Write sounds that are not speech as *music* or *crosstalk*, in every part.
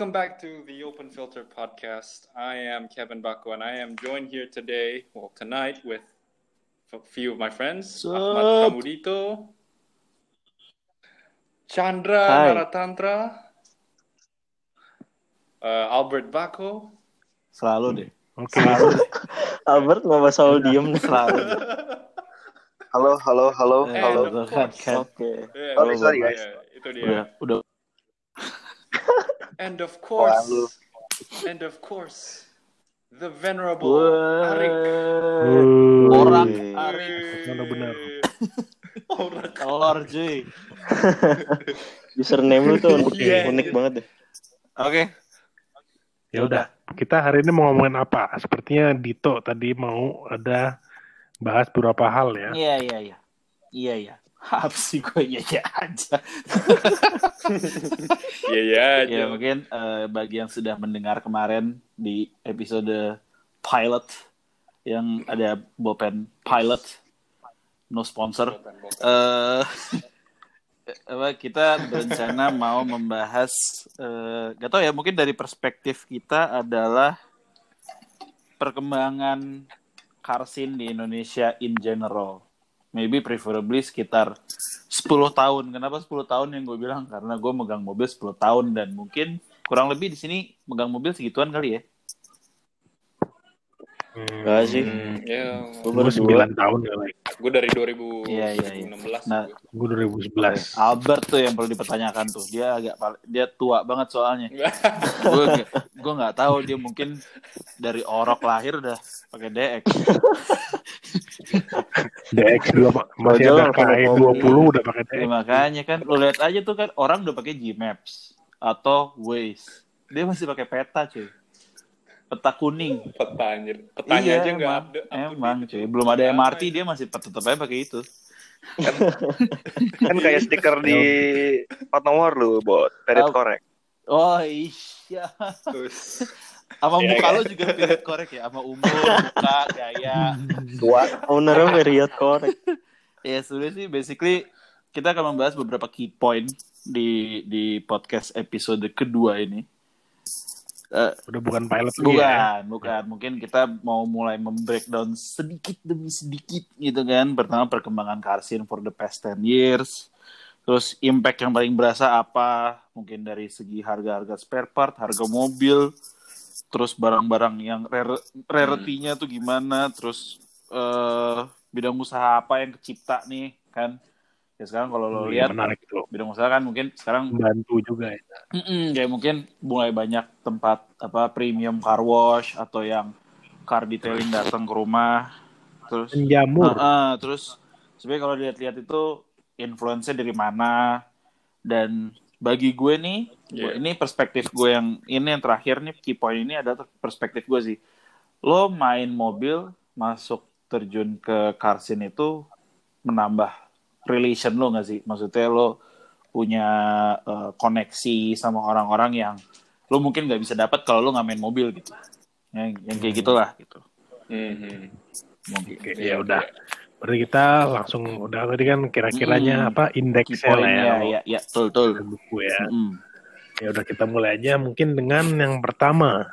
welcome back to the Open Filter podcast. I am Kevin Bako and I am joined here today, well, tonight, with a few of my friends Ahmad Kamudito, Chandra Hai. Naratantra, uh, Albert Bako, Selalu deh. Oke. Selalu deh. *laughs* Albert nggak masalah diem. Selalu. Halo, halo, halo, Eh, halo. tuh kan, kan. Oke. Yeah, Sorry, itu sorry, dia, guys. Itu dia. Udah, udah. And of course, and of course, the venerable Arik. Orang. Arif. Benar-benar. *laughs* Orang. Telur cuy. *laughs* Username lu tuh unik, Iya, unik iya. banget deh. Oke. Ya udah, kita hari ini mau ngomongin apa? Sepertinya Dito tadi mau ada bahas beberapa hal ya. Iya, iya, iya. Iya, iya. Apa sih gue iya, iya aja. *laughs* Iya ya, ya mungkin eh, bagi yang sudah mendengar kemarin di episode pilot yang ada Bopen pilot no sponsor eh *laughs* apa kita berencana mau membahas eh gak tau ya mungkin dari perspektif kita adalah perkembangan car scene di Indonesia in general maybe preferably sekitar 10 tahun kenapa 10 tahun yang gue bilang karena gue megang mobil 10 tahun dan mungkin kurang lebih di sini megang mobil segituan kali ya Enggak sih. Hmm, ya, Gue Gue baru dua. 9 tahun kali. Gue dari 2000, Iya, iya, iya. 2016. Nah, Gue 2011. Albert tuh yang perlu dipertanyakan tuh dia agak dia tua banget soalnya *laughs* gue gue nggak tahu dia mungkin dari orok lahir udah pakai DX DX2 masih Ojol ada kalau KE mau 20 udah pakai Ya, DX. makanya kan lo lihat aja tuh kan orang udah pakai Gmaps atau Waze dia masih pakai peta cuy peta kuning Peta anjir. Petanya iya aja nggak emang, update. emang cuy belum ada MRT dia masih tetap aja pakai itu Kan *laughs* kayak stiker di plat nomor lu, bot. Period correct. oh iya Terus, *laughs* sama Iya, muka kan? lo juga pilih korek ya sama umur muka gaya Tua. Ownernya period correct. Ya sudah sih basically kita akan membahas beberapa key point di di podcast episode kedua ini. Eh, Udah bukan pilot lagi bukan, ya. bukan. Mungkin kita mau mulai membreakdown sedikit demi sedikit gitu kan. Pertama perkembangan car scene for the past 10 years. Terus impact yang paling berasa apa? Mungkin dari segi harga-harga spare part, harga mobil, terus barang-barang yang rare- rarity-nya tuh gimana, terus eh bidang usaha apa yang kecipta nih kan. Ya sekarang kalau lo Iya, lihat menarik bidang usaha kan mungkin sekarang Membantu juga ya. Mm-mm, kayak mungkin mulai banyak tempat apa premium car wash atau yang car detailing datang ke rumah terus Penjamur. Ah, ah, terus sebenarnya kalau dilihat-lihat itu influence dari mana dan bagi gue nih gue- Iya. ini perspektif gue yang ini yang terakhir nih key point ini adalah perspektif gue sih lo main mobil masuk terjun ke car scene itu menambah relation lo gak sih maksudnya lo punya eh, koneksi sama orang-orang yang lo mungkin nggak bisa dapat kalau lo nggak main mobil gitu yang, yang kayak gitulah gitu mungkin Oke, Iya, ya udah. Berarti kita langsung udah tadi kan kira-kiranya Mm. apa indeksnya lah ya. ya ya betul betul buku ya. Mm. Ya udah kita mulai aja mungkin dengan yang pertama.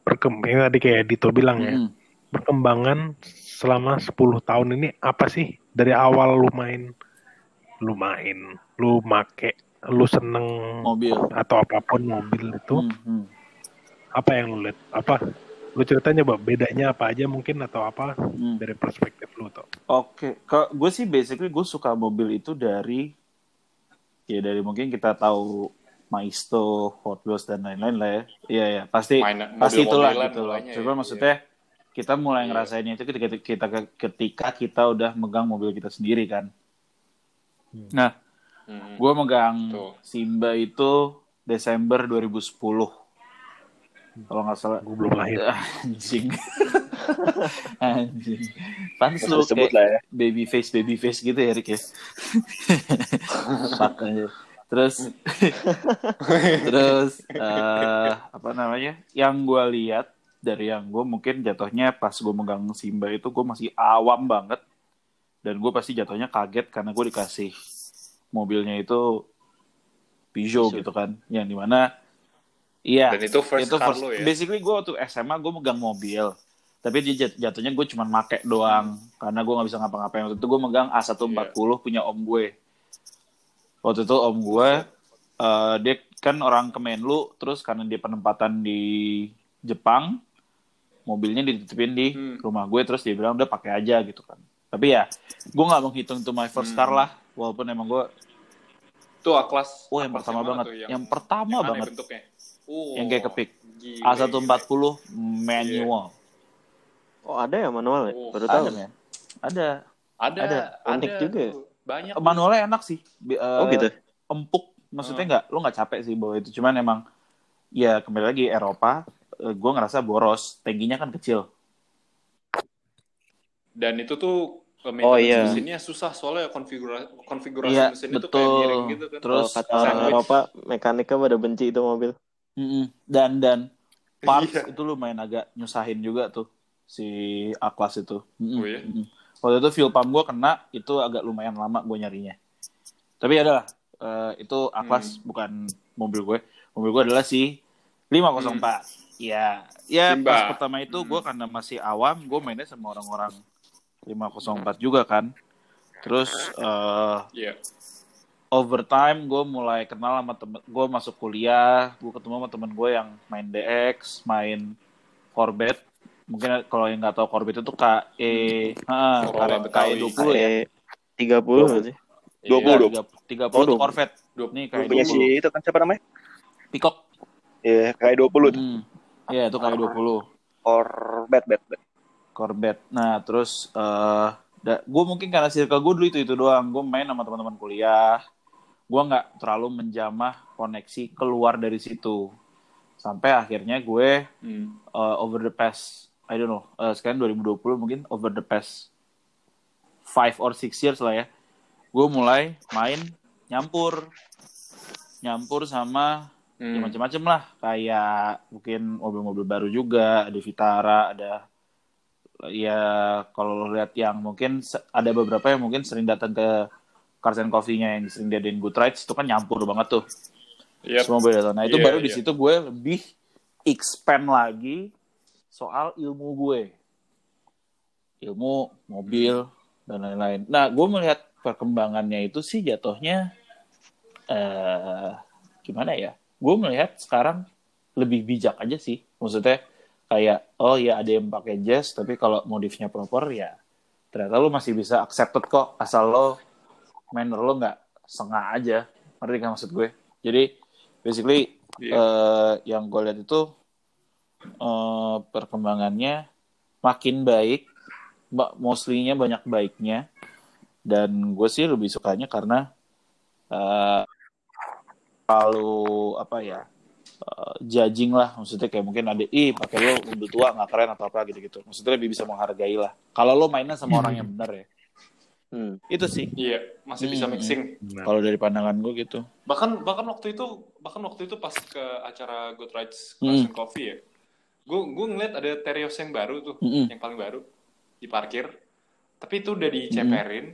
Perkembangan tadi kayak Dito bilang ya. Mm. Perkembangan selama 10 tahun ini apa sih? Dari awal lu main lu main, lu make, lu seneng mobil atau apa pun mobil itu, Mm, mm. apa yang lu lihat? Apa? Lu ceritanya Mbak, bedanya apa aja mungkin atau apa Mm. dari perspektif lu tuh? Oke, kalau gue sih basically gue suka mobil itu dari ya dari mungkin kita tahu Maisto, Hot Wheels dan lain-lain lah ya. Iya ya, pasti Main- pasti itulah gitu loh. Coba ya, maksudnya kita mulai Iya. ngerasainnya itu ketika kita ketika kita udah megang mobil kita sendiri kan. Nah, Mhm. gue megang Tuh. Simba itu Desember 2010. Kalau nggak salah. Gue belum lahir. *laughs* Anjing. *laughs* Anjing. Pantes lu kayak lah ya. baby face baby face gitu ya Rick ya. *laughs* Aja. Terus terus eh, apa namanya? Yang gue lihat dari yang gue mungkin jatuhnya pas gue megang Simba itu gue masih awam banget dan gue pasti jatuhnya kaget karena gue dikasih mobilnya itu Peugeot Peugeot. gitu kan yang di mana Iya. Dan itu first itu first, ya. basically gue waktu SMA gue megang mobil tapi dia jat- jatuhnya gue cuma make doang karena gue nggak bisa ngapa-ngapain waktu itu gue megang A140 punya om gue waktu itu om gue eh, dia kan orang Kemenlu terus karena dia penempatan di Jepang mobilnya dititipin di Hmm. rumah gue terus dia bilang udah pakai aja gitu kan tapi ya gue nggak menghitung itu my first car Hmm. lah walaupun emang gue Itu A-Class. oh yang pertama banget tuh? yang, pertama yang banget bentuknya. Oh, Yang kayak kepik. A140 gile. manual Oh ada ya manual ya? Oh, Baru tahu. ada ada Ada, Ada. Unik ada juga ya? Banyak. manualnya enak sih Bi- Oh eh, gitu. empuk maksudnya Hmm. nggak lo nggak capek sih bawa itu cuman emang ya kembali lagi Eropa gue ngerasa boros tangkinya kan kecil Dan itu tuh eh, Oh, iya. mesinnya susah soalnya konfigurasi konfigurasi Iya, mesinnya tuh betul. kayak miring gitu kan. Terus, Kalau kata orang. Eropa, mekaniknya pada benci itu mobil. Mm-mm. dan dan parts Iya. itu lumayan agak nyusahin juga tuh si A class itu Mm-mm. Oh, iya? Mm-mm. waktu itu fuel pump gue kena itu agak lumayan lama gue nyarinya tapi adalah itu A class Hmm. bukan mobil gue mobil gue adalah si 504 ya ya Simba. pas pertama itu gue Hmm. karena masih awam gue mainnya sama orang-orang 504 juga kan terus eh Iya. over time gue mulai kenal sama temen gue masuk kuliah gue ketemu sama temen gue yang main DX main Corvette mungkin kalau yang nggak tahu Corvette itu KE Betawi. KE 20 ya Eh, 30 nggak sih? 20. Iya, 30 Oh, itu 20. Corvette Dua- nih KE Punya si 20 itu kan siapa namanya? Peacock Iya, kayak 20 tuh. hmm. Iya itu KE 20 Corvette, bet, bet. Corvette nah terus eh gue mungkin karena circle gue dulu itu itu doang. Gue main sama teman-teman kuliah. Gue nggak terlalu menjamah koneksi keluar dari situ. Sampai akhirnya gue Hmm. uh, over the past I don't know uh, sekarang 2020 mungkin over the past five or six years lah ya gue mulai main nyampur. Nyampur sama Hmm. ya macam-macam lah. Kayak mungkin mobil-mobil baru juga ada Vitara ada ya kalau lo lihat yang mungkin ada beberapa yang mungkin sering datang ke Cars and Coffee-nya yang sering diadain Good Rides itu kan nyampur banget tuh Yep. semua beda. Nah itu Iya, baru di iya. situ gue lebih expand lagi soal ilmu gue, ilmu mobil dan lain-lain. Nah gue melihat perkembangannya itu sih jatuhnya eh gimana ya? Gue melihat sekarang lebih bijak aja sih. Maksudnya kayak oh ya ada yang pakai jazz tapi kalau modifnya proper ya ternyata lo masih bisa accepted kok asal lo manner lo nggak sengah aja. Ngerti kan maksud gue? Jadi basically Iya. eh, yang gue lihat itu eh, perkembangannya makin baik, ba- mostly-nya banyak baiknya, dan gue sih lebih sukanya karena eh kalau apa ya eh, judging lah, maksudnya kayak mungkin ada ih pakai lo udah tua nggak keren atau apa gitu-gitu, maksudnya lebih bisa menghargai lah. Kalau lo mainnya sama orang yang benar ya, Hmm. itu sih. Iya, masih bisa Hmm. mixing. Nah, Kalau dari pandangan gue gitu. Bahkan bahkan waktu itu bahkan waktu itu pas ke acara Good Rides Hmm. Cars and Coffee ya. Gue gue ngeliat ada Terios yang baru tuh, Mm-mm. yang paling baru di parkir. Tapi itu udah diceperin.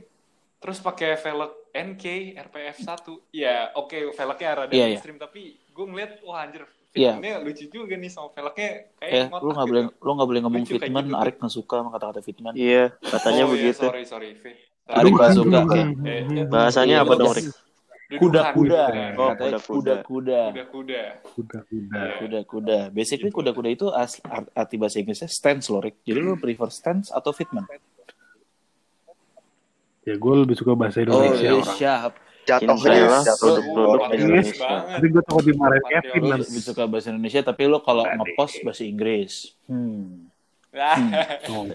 Terus pakai velg NK RPF 1. Ya, oke velgnya rada Iya, iya. mainstream tapi gue ngeliat wah anjir Iya. fitmentnya lucu juga nih sama velgnya kayak Eh, ngotak lu nggak gitu. boleh, lu nggak boleh ngomong Lucu fitment. gitu. Arik nggak suka sama kata-kata fitment. Iya, katanya oh, begitu. Iya, sorry, sorry. V. Arik nggak suka. Eh, Bahasanya Iya, apa dong, udah. Rik? Kuda-kuda. Oh, Katanya kuda-kuda. kuda-kuda. Kuda-kuda. kuda-kuda. Iya. Kuda-kuda. Basically kuda-kuda itu as- arti bahasa Inggrisnya stance loh, Rick. Jadi lu prefer stance atau fitment? Ya gue lebih suka bahasa Oh, Indonesia iya, orang. siap. Jatuh Ini ya, adalah jatuh produk-produk orang. Indonesia. Tapi gue takut dimarahin. Kevin nanti. lebih suka bahasa Indonesia, tapi lu kalau ngepost bahasa Inggris. Hmm. Oh.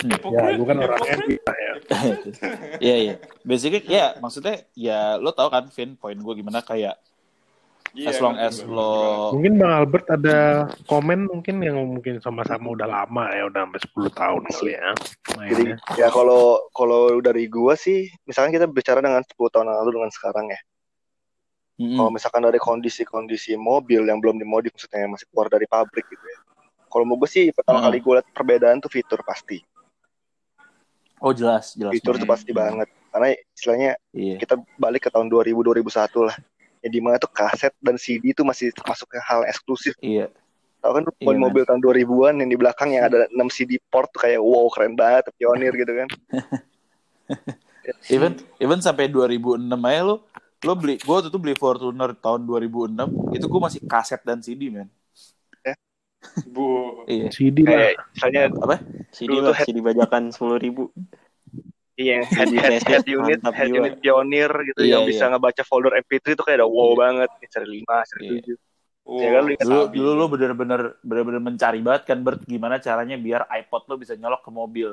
Hmm. Ya, gue kan orangnya bisa ya. *laughs* Iya, iya. Basically, ya maksudnya ya lo tau kan, Vin, poin gue gimana kayak Iya, as long as lo Mungkin Bang Albert ada komen mungkin yang mungkin sama-sama udah lama ya, udah sampai 10 tahun kali ya Jadi ya kalau kalau dari gua sih, misalkan kita bicara dengan 10 tahun lalu dengan sekarang ya. Mm-mm. Kalau misalkan dari kondisi-kondisi mobil yang belum dimodif maksudnya yang masih keluar dari pabrik gitu ya. Kalau mau gue sih pertama Hmm. kali gue lihat perbedaan tuh fitur pasti. Oh jelas, jelas. Fitur tuh pasti banget. Karena istilahnya Iya. kita balik ke tahun 2000 2001 lah. Ya di mana tuh kaset dan CD itu masih masuk ke hal eksklusif. Iya. Tahu kan Iya, mobil tahun 2000-an yang di belakang yang ada 6 CD port tuh kayak wow keren banget, pionir gitu kan. *laughs* Even even sampai 2006 aja lo lo beli gue waktu itu beli Fortuner tahun 2006 itu gue masih kaset dan CD men. Bu. Iya. CD lah. Kayak misalnya Apa? CD lah, CD bajakan sepuluh ribu. Iya, *laughs* head, head, head unit, head jiwa. unit pionir gitu Iya, yang bisa iya. ngebaca folder MP3 itu kayak udah wow banget, seri 5, seri Iya. 7. Oh, Ya kan, lu Dulu dulu lo bener-bener bener-bener mencari banget kan Bert gimana caranya biar iPod lo bisa nyolok ke mobil.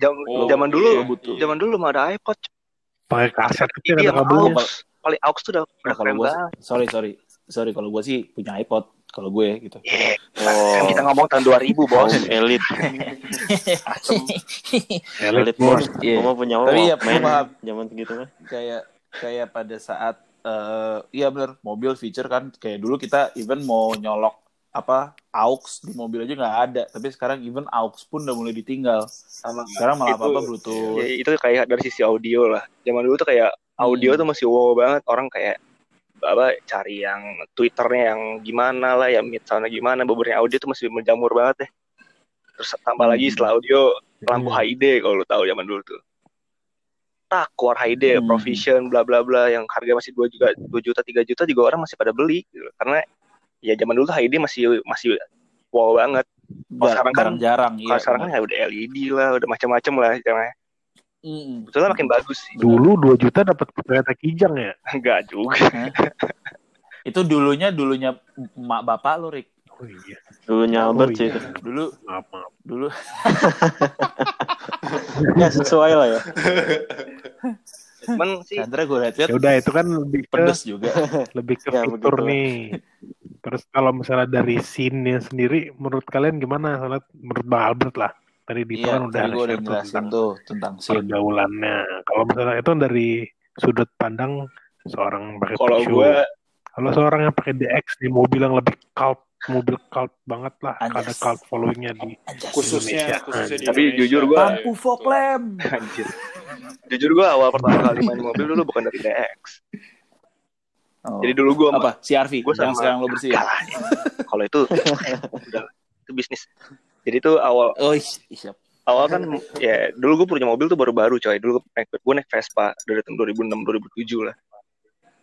Jam, Oh, zaman iya, dulu, betul. zaman dulu belum ada iPod. Pakai kaset itu Ini ada kabelnya. aux, paling aux tuh udah, udah Nah, kalau keren banget. sorry sorry sorry kalau gue sih punya iPod kalau gue gitu. Iya, Oh. kan kita ngomong tahun 2000, bos. Kaum elit, Elit bos. Iya. Gua mah punya Tapi ya, paham. zaman segitu mah. kayak kayak pada saat eh iya bener mobil feature kan kayak dulu kita even mau nyolok apa aux di mobil aja nggak ada tapi sekarang even aux pun udah mulai ditinggal Sama. sekarang malah Itu- apa apa bluetooth Ya, itu kayak dari sisi audio lah. Zaman dulu tuh kayak audio Hmm. tuh masih wow banget. Orang kayak apa cari yang twitternya yang gimana lah, ya misalnya gimana. Beberapa audio tuh masih menjamur banget deh. Terus tambah Hmm. lagi setelah audio lampu Hmm. HID kalau lu tahu zaman dulu tuh. Tak keluar HID, Hmm. Provision, bla bla bla yang harga masih 2 juta, 2 juta, 3 juta juga orang masih pada beli gitu. Karena ya zaman dulu HID masih masih wow banget. Jar- sekarang kan- jarang-jarang Kalau iya sekarang kan ya udah LED lah, udah macam-macam lah. Jangan Mm-mm. Sebetulnya makin bagus sih. Dulu 2 juta dapat kereta kijang ya. *laughs* Enggak juga. *laughs* itu dulunya dulunya mak bapak lo Rick Oh iya. Dulunya Albert Oh, sih iya. itu. dulu Maaf, maaf. dulu *laughs* Ya sesuai lah ya. Cuman sih Chandra gue liat Ya udah itu kan lebih ke pedes juga lebih ke Ya, fitur begitu. nih. Terus kalau misalnya dari scene-nya sendiri, menurut kalian gimana? Menurut Bang Albert lah. Tadi di iya kan udah tadi gue udah tentang tuh tentang pergaulannya. Kalau misalnya itu dari sudut pandang seorang pakai kalau gue Kalau seorang yang pakai DX di mobil yang lebih cult, mobil cult banget lah, Anjas. ada cult followingnya di Anjas. khususnya Indonesia. khususnya di Tapi Indonesia. jujur gua- lampu fog lamp anjir. Jujur gue awal pertama kali main mobil dulu bukan dari DX. Oh. Jadi dulu gue apa CRV Gua yang sekarang lo bersihin Enggak lah. Kalau itu *laughs* udah itu bisnis. Jadi itu awal oh siap awal kan ya dulu gue punya mobil tuh baru-baru coy. Dulu gue naik gue naik Vespa dari tahun 2006 2007 lah.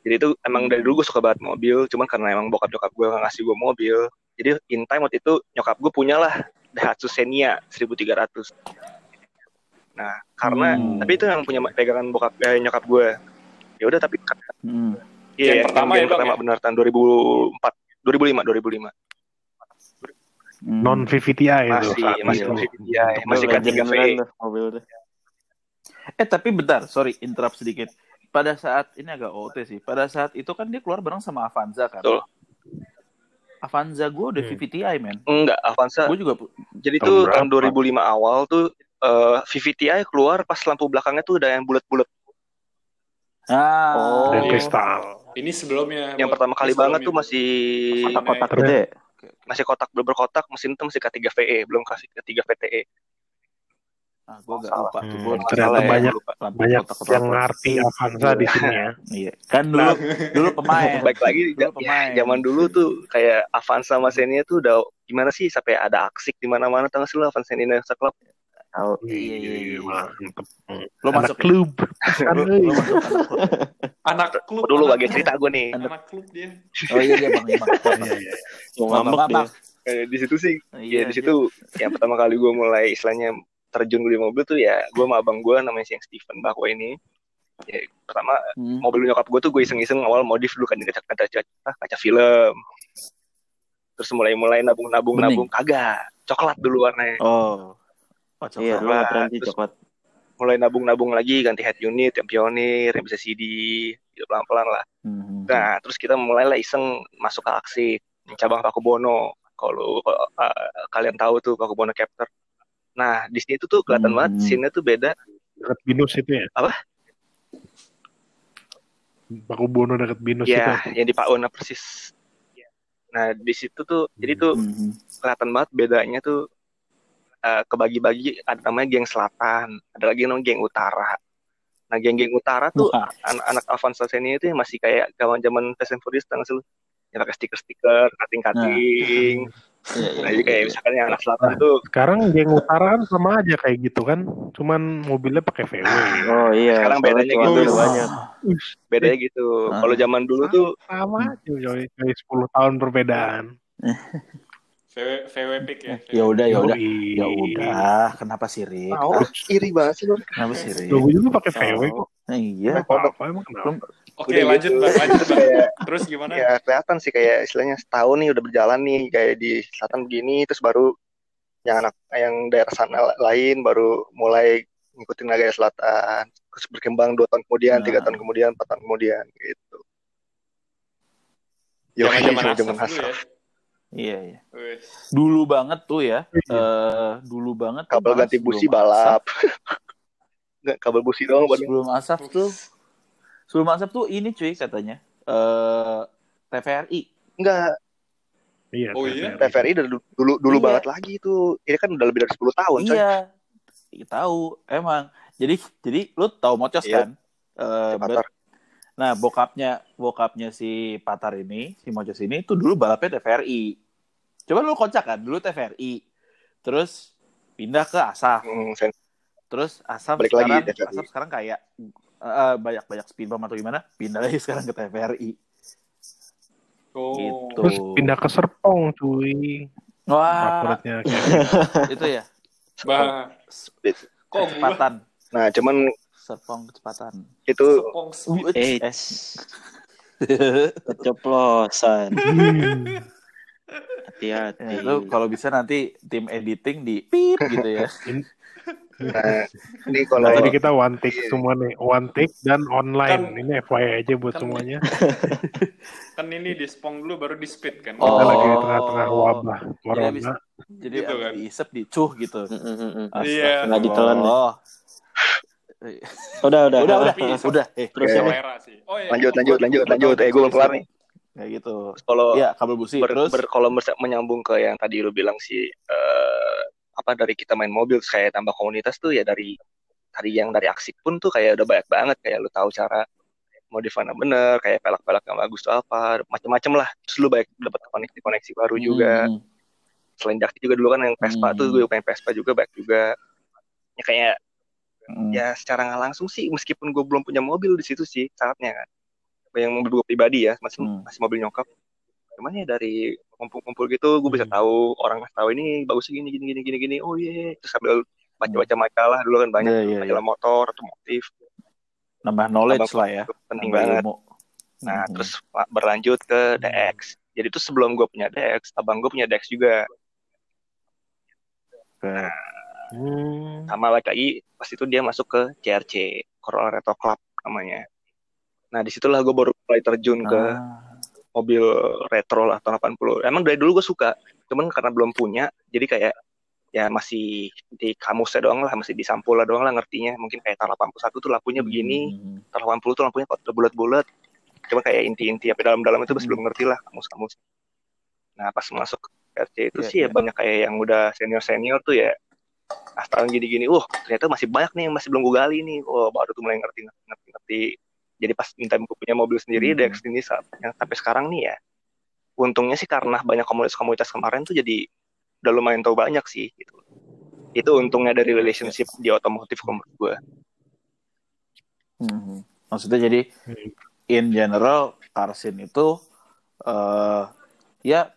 Jadi itu emang dari dulu gue suka banget mobil, cuman karena emang bokap nyokap gue gak ngasih gue mobil. Jadi in time waktu itu nyokap gue punya lah Daihatsu Xenia 1300. Nah, karena Hmm. tapi itu yang punya pegangan bokap eh, nyokap gue. Ya udah tapi Hmm. iya Yang yang pertama yang ya, Bang, pertama ya? benar tahun 2004 2005 2005 Hmm. Non VVTi itu masih itu. masih Itu masih legend K3V beneran tuh mobil tuh. Eh tapi bentar, sorry, interrupt sedikit. Pada saat ini agak OT sih. Pada saat itu kan dia keluar bareng sama Avanza kan. Betul. Avanza gue udah Hmm. VVTi men. enggak Avanza Gue juga jadi Tahun tuh berapa? tahun 2005 awal tuh eh, VVTi keluar pas lampu belakangnya tuh udah yang bulat-bulat ah. Oh. Dan kristal. Ini sebelumnya. yang pertama kali banget tuh masih Kotak-kotak Iya. gede. masih kotak bener kotak mesin tuh masih K3VE belum kasih K3 VTE Ah, gue gak Salah. lupa tuh. Hmm, Gua ternyata ya, banyak- lupa. Banyak kotak-kotak. yang ngerti Avanza di sini ya. *laughs* Iya. Kan dulu dulu pemain. *laughs* baik lagi Dulu ya, pemain. zaman dulu tuh kayak Avanza sama Xenia tuh udah gimana sih sampai ada aksik di mana-mana tau gak sih lo Avanza Xenia Club Tahu. Iya, iya, iya. Mantep. Lo Anak masuk klub. Kan, Lo, euy. lo masuk anak klub. dulu klub. cerita gue nih Anak klub dia. Oh iya iya bang, iya bang. Iya, iya. Ngambek dia. Eh, di situ sih Iya, ya di situ yang pertama kali gue mulai istilahnya terjun di mobil tuh ya gue sama abang gue namanya si yang Steven Bakwa ini ya pertama Hmm. mobil nyokap gue tuh gue iseng-iseng awal modif dulu kan kaca kaca kaca, kaca film terus mulai mulai nabung nabung Bening. nabung kagak coklat dulu warnanya Oh. Oh, Iya, coklat. sih Terus- coklat. mulai nabung nabung lagi ganti head unit yang pionir yang bisa CD gitu pelan pelan lah Hmm. nah terus kita mulailah iseng masuk ke aksi cabang Pakubono kalau kalau, uh, kalian tahu tuh Pakubono Captor nah di sini tuh tuh kelihatan Hmm. banget scene-nya tuh beda Dekat Binus itu ya. Apa? Paku Bono dekat Binus ya itu. yang di Pak Una persis nah di situ tuh jadi tuh Hmm. kelihatan banget bedanya tuh uh, kebagi-bagi ada namanya geng selatan ada lagi namanya geng utara Nah, geng-geng utara tuh anak-anak Avanza Senior itu yang masih kayak zaman zaman Fast and Furious tau nggak sih? Yang pakai stiker-stiker, cutting-cutting. Iya, iya, Nah, jadi kayak iya. misalkan yang anak selatan tuh Sekarang geng utara kan sama aja kayak gitu kan. Cuman mobilnya pakai VW. Oh iya. Sekarang soalnya bedanya gitu. udah banyak. bedanya gitu. Kalau zaman dulu tuh Sama aja coy. Kayak 10 tahun perbedaan. *laughs* VW VW pick ya. Ya udah, ya udah. Ya udah, kenapa sih Rick? tahu iri banget sih lu. Kenapa? Loh, gue juga pakai VW kok. Nah, iya. Apa, emang kenapa? Oke, Udah lanjut gitu. Bang, lanjut Bang. Terus gimana? ya kelihatan sih kayak istilahnya setahun nih udah berjalan nih kayak di selatan begini terus baru yang anak yang daerah sana lain baru mulai ngikutin gaya selatan terus berkembang dua tahun kemudian tiga Nah. tahun kemudian empat tahun kemudian gitu zaman dulu asap. ya. Iya, iya. Wih. Dulu banget tuh ya. Iya. Eh, dulu banget kabel ganti busi asap. balap *laughs* Nggak, kabel busi doang buat Sebelum asap tuh sebelum asap tuh ini cuy katanya. Eh TVRI. enggak Iya. Oh, iya? TVRI. TVRI dari dulu dulu, dulu Iya. banget lagi itu ini kan udah lebih dari 10 tahun coy Iya. Iya, tahu emang. Jadi jadi lu tahu Mocos Iya. kan? Eh, ber- Nah, bokapnya bokapnya si Patar ini, si Mocos ini tuh dulu balapnya TVRI. Coba lu kocak kan, dulu TVRI. Terus pindah ke Asaf. Hmm, Terus Asaf Balik lagi sekarang. Asaf sekarang kayak eh, banyak-banyak speed bump atau gimana? Pindah lagi sekarang ke TVRI. Oh. Gitu. Terus pindah ke Serpong cuy. Wah, Favoritnya *laughs* itu ya. Bah, kok Kecepatan. nah cuman Serpong kecepatan. itu sepong speed. Eh, Eh. *laughs* keceplosan. Hmm. Hati-hati. Ya, itu kalau bisa nanti tim editing di pip gitu ya. *laughs* nah, ini kalau Nah, tadi kita one take semua nih, one take dan online. Kan- ini FYI aja buat kan- semuanya. *laughs* Kan ini di spong dulu baru di speed kan. Oh. Kita lagi di tengah-tengah wabah Jadi corona. habis jadi Gitu kan. diisep dicuh gitu. Mm, mm, mm, mm. Iya. Nggak ditelan. Oh. Udah, udah. Udah, udah, Tapi- udah. Eh, Terus ya, sih. Oh iya. lanjut lanjut lanjut lanjut eh gue belum kelar nih kayak gitu. kalau Iya, kabel busi ber, terus. ber- kalau menyambung ke yang tadi lu bilang sih eh, apa dari kita main mobil kayak tambah komunitas tuh ya dari dari yang dari aksi pun tuh kayak udah banyak banget kayak lu tahu cara modifan bener kayak pelak-pelak yang bagus tuh apa macem-macem lah terus lu banyak dapat koneksi koneksi baru juga Hmm. selain Jakti juga dulu kan yang Vespa Hmm. tuh gue pengen Vespa juga banyak juga ya kayak Hmm. ya secara nggak langsung sih meskipun gue belum punya mobil di situ sih saatnya kan yang mobil gue pribadi ya masih Hmm. masih mobil nyokap cuman ya dari kumpul-kumpul gitu gue bisa Hmm. tahu orang ngasih tahu ini bagusnya gini gini gini gini gini oh iya terus sambil baca-baca makalah dulu kan banyak tuh, iya, majalah motor otomotif Nambah knowledge Nambah- lah ya. penting Nambah banget ilmu. nah Hmm. terus berlanjut ke DX jadi tuh sebelum gue punya DX abang gue punya DX juga. Hmm. sama lagi lagi pas itu dia masuk ke CRC Corolla Retro Club namanya nah di situlah gue baru mulai terjun ke Ah. mobil retro lah tahun 80 emang dari dulu gue suka cuman karena belum punya jadi kayak ya masih di kamusnya doang lah masih di sampul lah doang lah ngertinya mungkin kayak tahun 81 tuh lampunya begini Hmm. tahun 80 tuh lampunya kok bulat-bulat cuma kayak inti-inti apa dalam-dalam itu masih Hmm. belum ngerti lah kamus-kamus nah pas masuk ke RC itu Iya, sih ya iya. banyak kayak yang udah senior-senior tuh ya asal gini-gini uh ternyata masih banyak nih yang masih belum gue gali nih oh baru tuh mulai ngerti ngerti ngerti jadi pas minta gue punya mobil sendiri Hmm. Dex ini saat yang sampai sekarang nih ya untungnya sih karena banyak komunitas-komunitas kemarin tuh jadi udah lumayan tahu banyak sih gitu itu untungnya dari relationship di otomotif menurut gue Hmm. Maksudnya jadi Hmm. in general car scene itu eh ya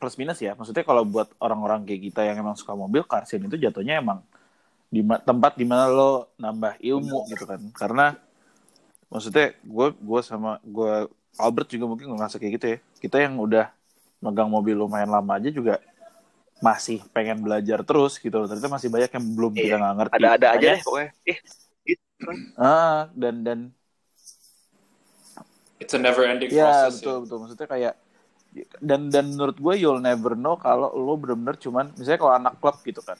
plus minus ya. Maksudnya kalau buat orang-orang kayak kita yang emang suka mobil, car scene itu jatuhnya emang di tempat di mana lo nambah ilmu gitu kan. Karena maksudnya gue gue sama gue Albert juga mungkin ngerasa kayak gitu ya. Kita yang udah megang mobil lumayan lama aja juga masih pengen belajar terus gitu loh. Ternyata masih banyak yang belum kita Iya. nggak ngerti. ada-ada aja deh pokoknya eh gitu Ah, dan dan It's a never ending Ya process. betul betul maksudnya kayak dan dan menurut gue you'll never know kalau lo bener-bener cuman misalnya kalau anak klub gitu kan.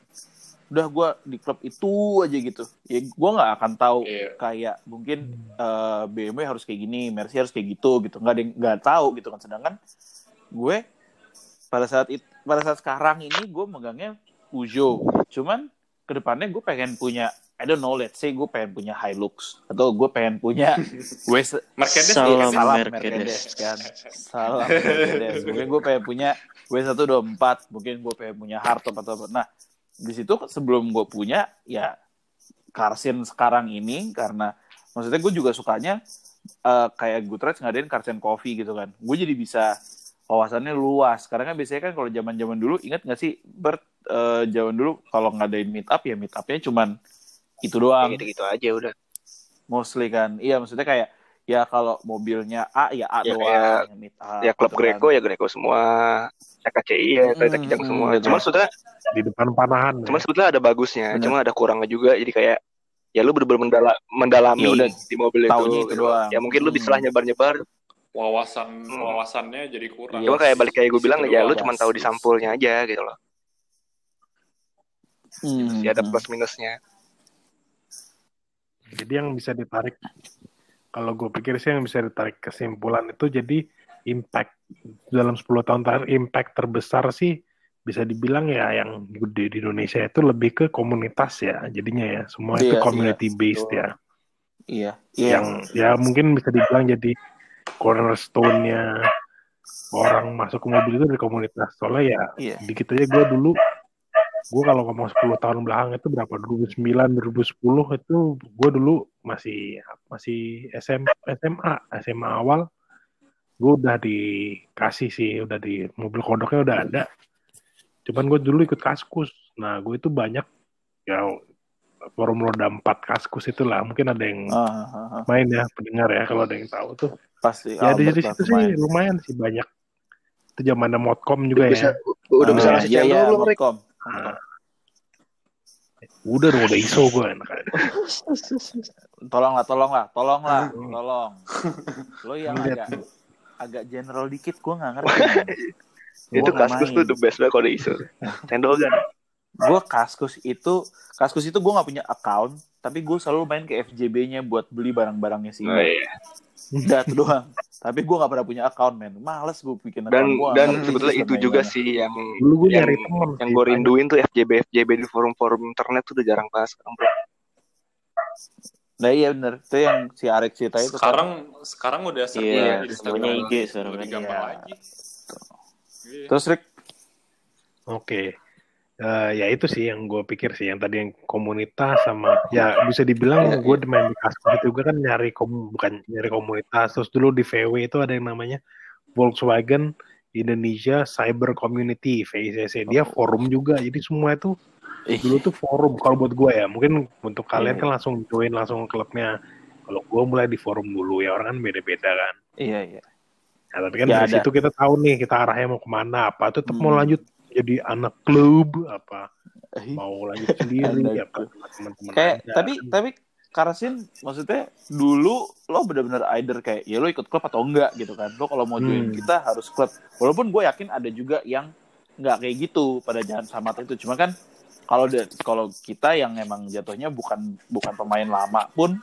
Udah gue di klub itu aja gitu. Ya gue nggak akan tahu Iya. kayak mungkin eh, BMW harus kayak gini Mercy harus kayak gitu gitu. Nggak ada nggak tahu gitu kan. Sedangkan gue pada saat it, pada saat sekarang ini gue megangnya Peugeot cuman ke depannya gue pengen punya I don't know let's say gue pengen punya Hilux atau gue pengen punya *laughs* West Mercedes Salam iya, salam Mercedes. Mercedes kan? Salam Mercedes. Mungkin gue pengen punya W124 mungkin gue pengen punya hardtop atau apa. Nah di situ sebelum gue punya ya Karsin sekarang ini karena maksudnya gue juga sukanya eh, kayak Goodreads ngadain Karsin Coffee gitu kan. Gue jadi bisa wawasannya luas. Karena kan biasanya kan kalau zaman zaman dulu ingat nggak sih Bert eh, zaman dulu kalau ngadain meet up ya meet upnya cuman itu doang Kayak gitu-gitu aja udah. mostly kan iya maksudnya kayak ya kalau mobilnya A ya A Ya, doang kayak- up ya klub gitu kan. Greco ya Greco semua. KKCI ya kereta kijang mm, semua. gitu. Cuman sebetulnya di depan panahan. cuman sebetulnya ada bagusnya, Bener. cuma ada kurangnya juga. Jadi kayak ya lu bener-bener mendala- mendalami Ya udah, di mobil itu. taunya itu gitu. doang. Ya mungkin lu Hmm. bisa lah nyebar-nyebar. wawasan Hmm. wawasannya jadi kurang. Cuma kayak balik kayak gue bilang ya lu cuma tahu di sampulnya aja gitu loh. Hmm, Ya ada hmm. plus minusnya. Jadi yang bisa ditarik, kalau gue pikir sih yang bisa ditarik kesimpulan itu jadi impact. Dalam 10 tahun terakhir impact terbesar sih bisa dibilang ya yang gede di Indonesia itu lebih ke komunitas ya jadinya ya. Semua itu Iya, community iya, based ya. Iya iya. Yang ya mungkin bisa dibilang jadi cornerstone-nya orang masuk ke mobil itu dari komunitas. Soalnya ya iya. dikit aja gue dulu gue kalau ngomong 10 tahun belakang itu berapa 2009 2010 itu gue dulu masih masih SM, SMA SMA awal gue udah dikasih sih udah di mobil kodoknya udah ada cuman gue dulu ikut kaskus nah gue itu banyak ya forum roda 4 kaskus itulah mungkin ada yang Ah, ah, ah. main ya pendengar ya kalau ada yang tahu tuh pasti ya di, Albert di lah situ sih pemain. lumayan sih banyak itu zamannya modcom juga bisa, ya udah bisa ngasih iya, channel iya, belum? Modcom. Nah, udah dong udah iso gue enak aja. tolong lah *laughs* tolong lah tolong lah tolong lo yang agak agak general dikit gue nggak ngerti. *laughs* Itu kaskus tuh the best banget kalau isu. Cendol kan? gue kaskus itu kaskus itu gue nggak punya account tapi gue selalu main ke FJB-nya buat beli barang-barangnya sih Oh, iya. *laughs* udah itu doang tapi gue nggak pernah punya account men males gue bikin account Dan Gua dan sebetulnya itu juga gimana. sih yang dulu gue yang, nyari temen yang gue rinduin tuh FJB FJB di forum-forum internet tuh udah jarang banget sekarang bro. nah iya bener itu yang si Arek cerita itu kan. sekarang sekarang udah serba Iya, Instagram semuanya IG sekarang lebih gampang Iya. lagi Iya. terus Rick Oke. Eh, ya itu sih yang gue pikir sih yang tadi yang komunitas sama ya bisa dibilang Iya, gue main di kaskus itu juga kan nyari kom bukan nyari komunitas. Terus dulu di VW itu ada yang namanya Volkswagen Indonesia Cyber Community VICC dia forum juga jadi semua itu dulu tuh forum. Kalau buat gue ya mungkin untuk kalian Iya. kan langsung join langsung ke klubnya. Kalau gue mulai di forum dulu ya orang kan beda-beda kan. Iya iya. Nah, tapi kan Ya, dari ada. situ kita tahu nih kita arahnya mau ke mana apa tetap mau Hmm. lanjut jadi anak klub apa mau lanjut sendiri sama teman-teman kayak aja. tapi tapi Karasin maksudnya dulu lo bener-bener either kayak ya lo ikut klub atau enggak gitu kan. Lo kalau mau join Hmm. kita harus klub. Walaupun gue yakin ada juga yang nggak kayak gitu pada jalan sama itu. Cuma kan kalau kalau kita yang emang jatuhnya bukan bukan pemain lama pun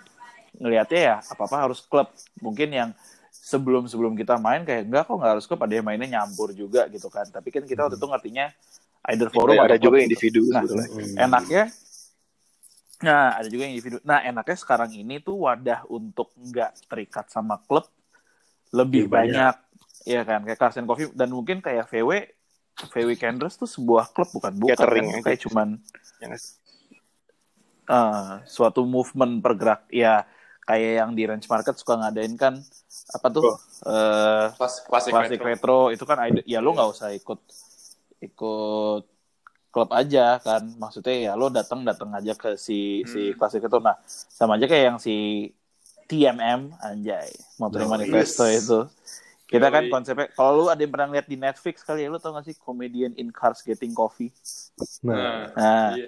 ngelihatnya ya apa apa harus klub. Mungkin yang sebelum sebelum kita main kayak enggak kok nggak harus klub ada yang mainnya nyampur juga gitu kan tapi kan kita waktu itu ngertinya either forum ada atau juga gitu. individu Nah, sebetulnya. Hmm. enaknya nah ada juga yang individu nah enaknya sekarang ini tuh wadah untuk nggak terikat sama klub lebih Lebih banyak. banyak ya kan kayak Carson Coffee dan mungkin kayak VW VW Kenders tuh sebuah klub bukan bukan Catering kan? kayak cuman eh, suatu movement pergerak ya kayak yang di range market suka ngadain kan apa tuh Oh. eh klasik, klasik retro. retro itu kan ide- ya lo nggak usah ikut ikut klub aja kan maksudnya ya lo datang datang aja ke si si Hmm. klasik retro nah sama aja kayak yang si TMM anjay Motoring Yoi. Manifesto itu kita kan konsepnya kalau lu ada yang pernah lihat di Netflix kali ya lu tau gak sih comedian in cars getting coffee nah Nah, nah iya.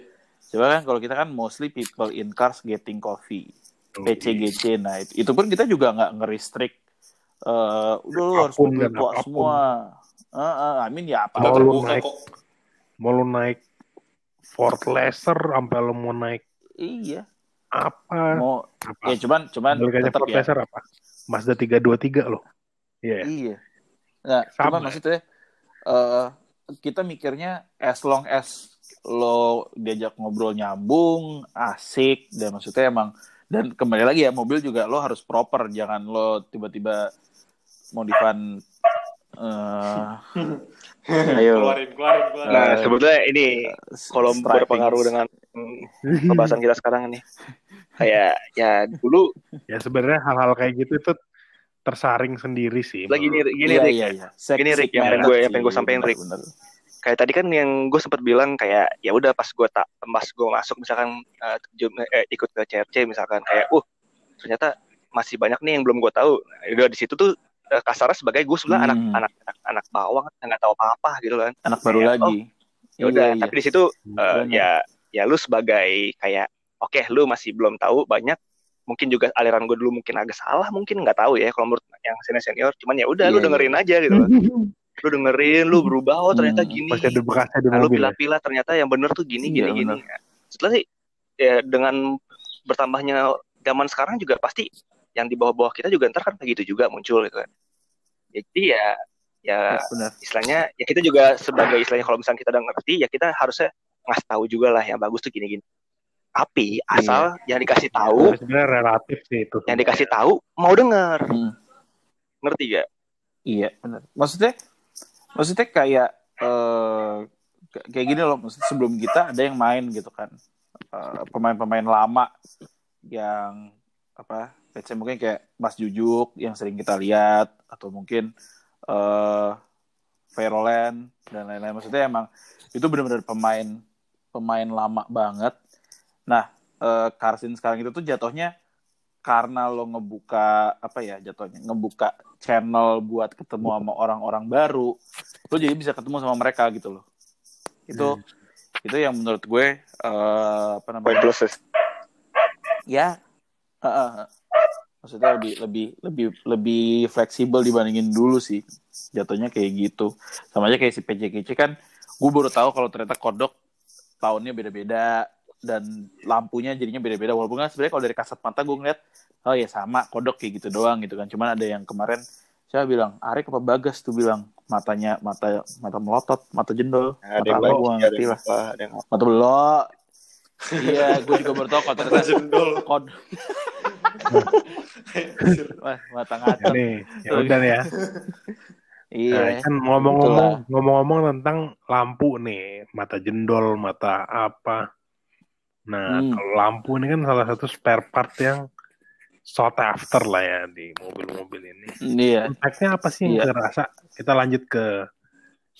coba kan kalau kita kan mostly people in cars getting coffee oh, PCGC nah itu, itu pun kita juga nggak nge-restrict eh udah lu harus dan tua apa pun. semua. Eh, eh, I mean ya apa Mau lu naik- kok. mau lu naik Ford Laser sampai lu mau naik iya. apa? Mau apa? ya cuman cuman tetap Ford ya. Laser apa? Mazda 323 loh. Iya. Ya? iya. Nah Sama cuman ya? maksudnya eh kita mikirnya as long as lo diajak ngobrol nyambung asik dan maksudnya emang dan kembali lagi ya mobil juga lo harus proper. Jangan lo tiba-tiba modifan eh Ayo. Keluarin, keluarin, keluarin. Nah, Eh, sebetulnya ini kalau striping. berpengaruh dengan pembahasan kita sekarang ini. Kayak ya dulu Ya sebenarnya hal-hal kayak gitu itu tersaring sendiri sih. lagi gini, gini iya, Rick. iya, iya. Sek- Gini, Rick, yang pengen gue- yang pengen gue sampein, Rick. bener. Kayak tadi kan yang gue sempat bilang kayak ya udah pas gue tak pas gue masuk misalkan eh, terjun- eh, ikut ke CRC misalkan kayak uh ternyata masih banyak nih yang belum gue tahu. Nah, udah di situ tuh eh, kasarnya sebagai gue sebenarnya anak Hmm. anak anak anak bawang nggak tahu apa apa gitu kan. anak baru Kayak, lagi Ya udah, Iya, tapi di situ Hmm. eh, ya ya lu sebagai kayak oke lu masih belum tahu banyak mungkin juga aliran gue dulu mungkin agak salah mungkin nggak tahu ya kalau menurut yang senior senior cuman ya udah lu Iya, dengerin aja gitu kan. *laughs* lu dengerin lu berubah oh ternyata Hmm, gini ada di Nah, lu ya? pilah-pilah ternyata yang bener tuh gini Iya, gini gini setelah sih ya dengan bertambahnya zaman sekarang juga pasti yang di bawah-bawah kita juga ntar kan kayak gitu juga muncul gitu kan jadi ya ya benar istilahnya ya kita juga sebagai istilahnya kalau misalnya kita udah ngerti ya kita harusnya ngasih tahu juga lah yang bagus tuh gini-gini tapi asal yang dikasih tahu Tapi Sebenarnya relatif sih itu. yang dikasih tahu mau denger Hmm. ngerti gak Iya, benar. Maksudnya, maksudnya kayak eh k- kayak gini loh. Maksudnya sebelum kita ada yang main gitu kan, Eh, pemain-pemain lama yang apa? Let's say mungkin kayak Mas Jujuk yang sering kita lihat atau mungkin eh Veroland dan lain-lain. Maksudnya emang itu benar-benar pemain pemain lama banget. Nah, eh Karsin sekarang itu tuh jatuhnya karena lo ngebuka apa ya jatuhnya ngebuka channel buat ketemu sama orang-orang baru lo jadi bisa ketemu sama mereka gitu loh itu itu yang menurut gue eh, apa namanya plus ya. eh, eh. Maksudnya lebih lebih lebih lebih fleksibel dibandingin dulu sih. Jatuhnya kayak gitu. Sama aja kayak si PJKC kan gue baru tahu kalau ternyata kodok tahunnya beda-beda dan lampunya jadinya beda-beda. Walaupun kan sebenarnya kalau dari kasat mata gue ngeliat oh ya sama kodok kayak gitu doang gitu kan. Cuman ada yang kemarin saya bilang Arek apa Bagas tuh? Bilang matanya mata mata melotot mata jendol mata apa? gue ada ngerti lah. mata belok iya gue juga baru tahu kalau ternyata Jendol. kod *laughs* Wah, mata ngaco nih, ya udah nih ya. iya Nah, kan ngomong-ngomong ngomong-ngomong tentang lampu nih, mata jendol, mata apa. Nah, Hmm. kalau lampu ini kan salah satu spare part yang sought after lah ya di mobil-mobil ini. iya Impact-nya apa sih yang Iya. terasa? Kita lanjut ke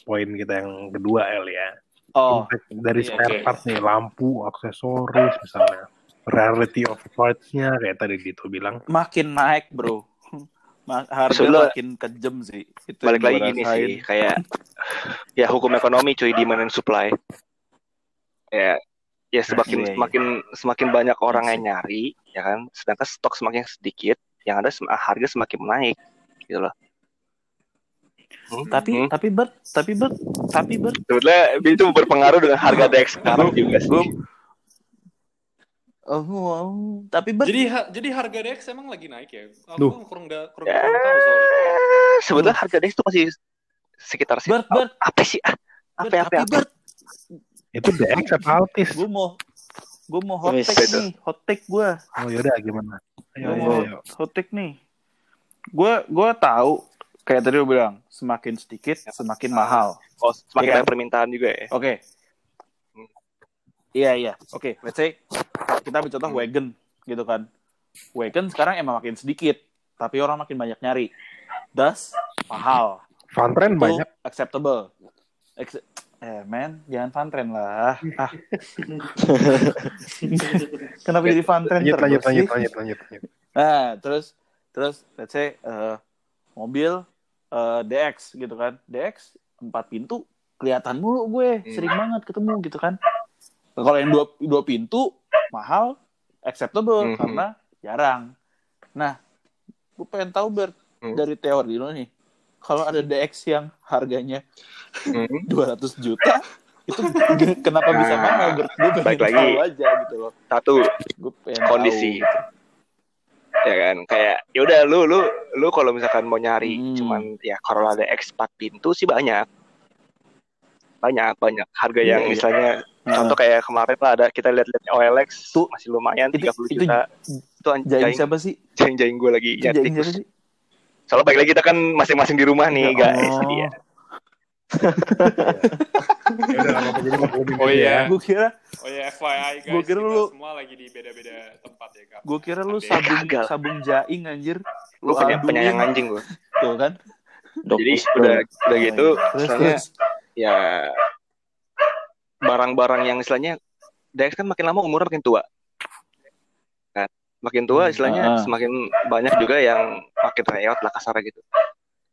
poin kita yang kedua El ya. Oh Impact dari iya, spare oke. part nih, lampu, aksesoris misalnya. Rarity of parts-nya kayak tadi Dito bilang. makin naik bro *laughs* harga Maksud makin kejam sih itu balik lagi gini sih kayak ya hukum ekonomi cuy demand and supply ya ya semakin Iya, iya. semakin semakin banyak orang Iya yang nyari ya kan sedangkan stok semakin sedikit yang ada sem- harga semakin naik gitu loh Hmm, tapi hmm. tapi ber tapi ber tapi ber sebetulnya itu berpengaruh dengan harga dex sekarang juga sih Gua- oh, oh, tapi ber Jadi ha- jadi harga Dex emang lagi naik ya? Aku Duh. kurang da- kurang, Ya. kurang tahu soalnya. Sebetulnya harga dex itu masih sekitar sih Bert, Bert. apa sih ah, apa Ber, apa tapi apa ber Itu DX apa Altis? gue mau gue mau hot take nih hot take gue Oh yaudah gimana? Ayo, ayo, ayo. hot take nih gue gue tahu kayak tadi lu bilang semakin sedikit semakin mahal oh, semakin Iya. banyak permintaan juga ya Oke. Iya iya. Oke, let's say kita ambil contoh wagon gitu kan. Wagon sekarang emang makin sedikit, tapi orang makin banyak nyari. Thus mahal. Van Tren Itu banyak. acceptable. Ex- eh men, jangan fantren lah. Ah. *laughs* Kenapa jadi fantren Lanjut, terus lanjut, sih? lanjut, lanjut, lanjut, lanjut. Nah, terus terus let's say eh, mobil eh, DX gitu kan. DX empat pintu kelihatan mulu gue, Hmm. sering banget ketemu gitu kan. Kalau yang dua dua pintu mahal, acceptable Mhm. karena jarang. Nah, gue pengen tahu Bert Hmm. dari teori lo nih. Kalau ada DX yang harganya *laughs* Hmm. 200 juta, itu kenapa bisa Nah, mahal? Gue pengen lagi. tahu aja gitu loh. satu Gue pengen Kondisi. tahu gitu. *laughs* ya kan kayak ya udah lu lu lu kalau misalkan mau nyari Hmm. cuman ya Corolla DX 4 pintu sih banyak banyak banyak harga Iya, yang iya. misalnya Nah, Contoh kayak kemarin lah ada kita lihat-lihat OLX Tuh, masih lumayan itu- 30 itu juta. Itu jaing anjing siapa sih? jaing jaing gue lagi Itu ya jaing? Soalnya balik lagi kita kan masing-masing di rumah nih Ya guys. Iya. Oh aja iya. ya. Gue kira, Oh ya FYI guys, Gua kira lu- semua lagi di beda-beda tempat ya kak. gue kira lu Gagal. sabung jaing anjir. Gue punya penyayang anjing gue. Tuh kan. Jadi udah udah gitu, misalnya ya barang-barang yang istilahnya Dex kan makin lama umurnya makin tua. Kan? Makin tua istilahnya Ah. semakin banyak juga yang makin reot lah kasarnya gitu.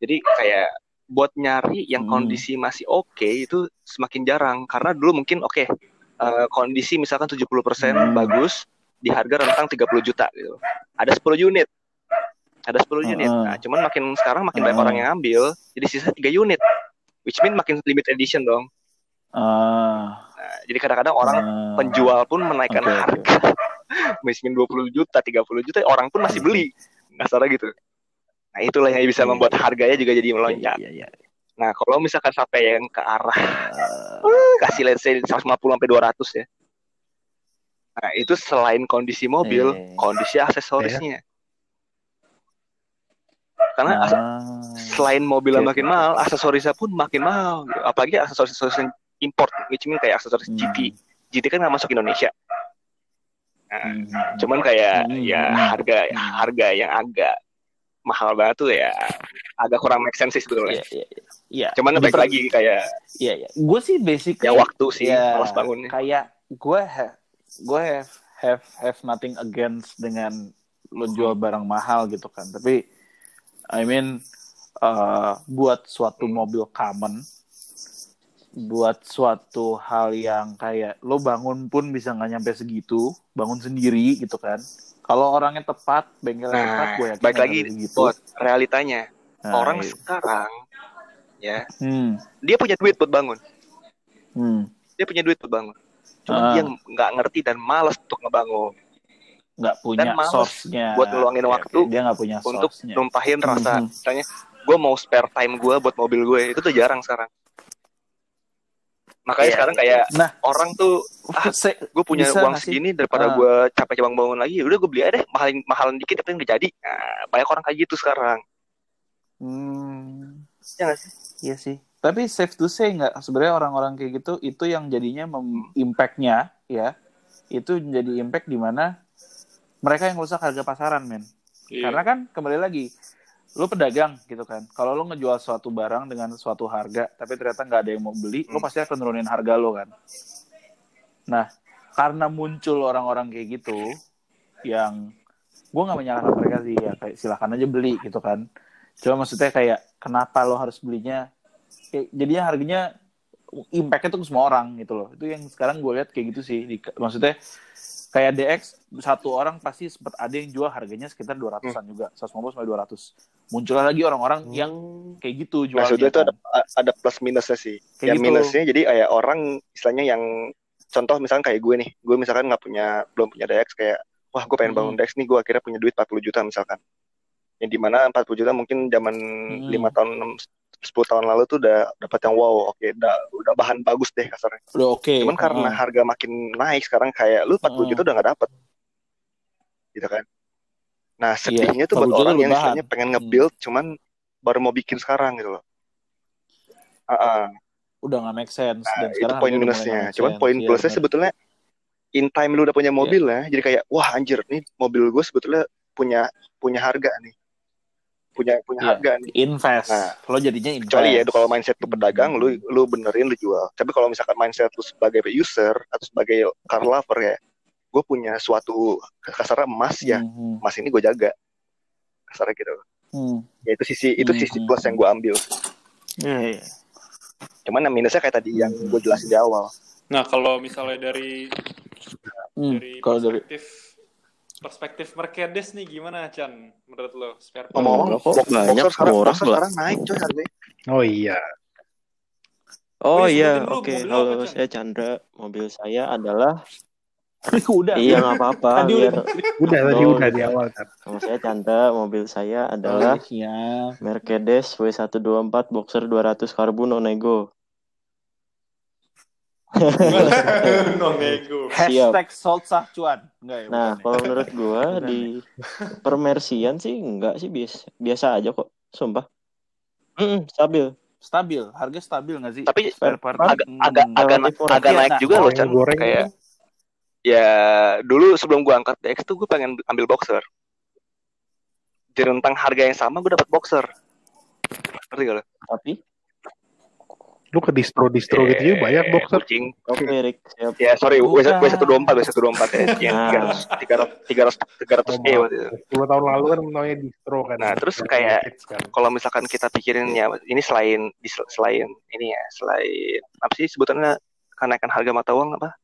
Jadi kayak buat nyari yang Hmm. kondisi masih oke itu semakin jarang karena dulu mungkin oke eh, kondisi misalkan 70% Hmm. bagus di harga rentang 30 juta gitu. Ada 10 unit. Ada 10 unit. Ah. Nah, cuman makin sekarang makin banyak Ah. orang yang ambil, jadi sisa 3 unit. Which mean makin limited edition dong. Ah, Nah, jadi kadang-kadang orang ah. penjual pun menaikkan oke. harga. *laughs* Miskin 20 juta, 30 juta, orang pun masih beli. Kasarnya gitu. Nah, itulah yang bisa Iya, membuat iya. harganya juga jadi Iya, melonjak. iya, iya. Nah, kalau misalkan sampai yang ke arah Eh, kasih let's say 150 sampai 200 ya. Nah, itu selain kondisi mobil, Eh. kondisi aksesorisnya. Karena as- ah. selain mobilnya Oke, makin mahal, aksesorisnya pun makin mahal. gitu. Apalagi aksesoris-aksesoris yang import, which mean kayak aksesoris Hmm. GT. GT kan nggak masuk Indonesia. Nah, Hmm. cuman kayak Hmm. ya harga harga yang agak mahal banget tuh ya agak kurang make sense sih sebetulnya. Iya, iya, iya. Iya. Cuman baik per- lagi kayak Iya, iya. Gue sih basically ya waktu sih ya, malas bangunnya. Kayak gue gue have have have nothing against dengan lo jual barang mahal gitu kan. Tapi I mean uh, buat suatu mobil common buat suatu hal yang kayak lo bangun pun bisa nggak nyampe segitu, bangun sendiri gitu kan. Kalau orangnya tepat, bengkelnya tepat, Nah, gue yakin baik lagi segitu. buat realitanya Nah, orang iya. sekarang ya hmm, dia punya duit buat bangun, hmm. dia punya duit buat bangun. Cuman Ah. dia nggak ngerti dan malas untuk ngebangun, nggak punya Dan source-nya buat ngeluangin Oke, waktu oke. dia nggak punya untuk numpahin rasa. Mhm. Misalnya gue mau spare time gue buat mobil gue itu tuh jarang sekarang. Makanya Iya. sekarang kayak nah orang tuh ah, gue punya Bisa uang nggak segini daripada Ah. gue capek coba bangun lagi, ya udah gue beli aja deh mahalin mahalan dikit tapi udah jadi. Nah, banyak orang kayak gitu sekarang. hmm, Ya nggak sih? iya sih tapi safe to say nggak sebenarnya orang-orang kayak gitu itu yang jadinya mem- impact-nya ya itu jadi impact di mana mereka yang rusak harga pasaran men Iya. karena kan kembali lagi lu pedagang gitu kan. Kalau lu ngejual suatu barang dengan suatu harga tapi ternyata nggak ada yang mau beli lu Hmm. pasti akan nurunin harga lo kan. Nah karena muncul orang-orang kayak gitu yang gue nggak menyalahkan mereka sih ya kayak silakan aja beli gitu kan. Cuma maksudnya kayak kenapa lo harus belinya? Kayak, jadinya harganya impactnya tuh ke semua orang gitu loh. Itu yang sekarang gue lihat kayak gitu sih Di- maksudnya kayak DX satu orang pasti sempat ada yang jual harganya sekitar 200-an juga 150 sampai 200 muncullah lagi orang-orang yang kayak gitu jualnya Maksudnya itu kan. ada ada plus minusnya sih. Kayak yang gitu. minusnya jadi kayak orang istilahnya yang contoh misalkan kayak gue nih, gue misalkan nggak punya belum punya DX kayak wah gue pengen bangun Hmm. DX nih, gue akhirnya punya duit 40 juta misalkan. Yang di mana 40 juta mungkin zaman Hmm. lima tahun 10 tahun lalu tuh udah dapat yang wow, oke udah udah bahan bagus deh kasarnya. udah oke Cuman karena Heeh. harga makin naik sekarang kayak lu 40 Hmm. juta udah nggak dapet. Gitu kan. Nah, sedihnya tuh 40 buat orang yang bahan. istilahnya pengen nge-build cuman baru mau bikin sekarang gitu loh. Ah, ah. udah nggak make sense Nah, dan itu poin minusnya. Cuman poin Iya, plusnya benar. sebetulnya in time lu udah punya mobil ya, jadi kayak wah anjir nih mobil gue sebetulnya punya punya harga nih. Punya punya Iya. harga nih. invest Nah, lo jadinya invest Kecuali ya kalau mindset lu pedagang lu Hmm. lu benerin lu jual. Tapi kalau misalkan mindset lu sebagai user atau sebagai car lover ya, gue punya suatu kasarnya emas ya, Mhm. emas ini gue jaga. Kasarnya gitu. Hmm. Ya itu sisi itu Hmm. sisi plus yang gue ambil. Iya, iya. Cuman yang minusnya kayak tadi yang gue jelasin di awal. Nah kalau misalnya dari Hmm, dari kalau dari perspektif Mercedes nih gimana Chan menurut lo spare part? Enggak kok, banyak boxer sekarang, lah. sekarang naik coy harganya. Oh iya. Oh iya, oke. lu Halo, saya Chandra. Mobil saya adalah *laughs* udah iya nggak apa-apa. *laughs* Tadi biar Udah *laughs* tadi Oh, udah di awal kan. nama saya Chandra. Mobil saya Oh, adalah siap Mercedes W124 Boxer 200 Karbu no nego. *laughs* no nego. Hashtag sold cuan. Enggak ya? Nah, ya? kalau menurut gua di permersian sih enggak sih biasa biasa aja kok, sumpah. Mm, stabil. stabil, harga stabil nggak sih? Tapi Spare part. agak Hmm. agak agak, agak naik Nah, juga loh Goreng- Chan goreng kayak ya dulu sebelum gua angkat DX tuh gue pengen ambil boxer di rentang harga yang sama gue dapat boxer ngerti gak lo? Tapi Lu ke distro-distro gitu juga banyak Eh, boxer. kucing oke Rick, siap. ya sorry W Bukan. W satu dua empat W satu dua empat ya yang Nah. tiga ratus tiga ratus tiga ratus e waktu itu 10 tahun lalu kan namanya distro kan. Nah, terus kayak- kan. kalau misalkan kita pikirin ya ini selain selain ini ya selain apa sih sebutannya kenaikan harga mata uang apa?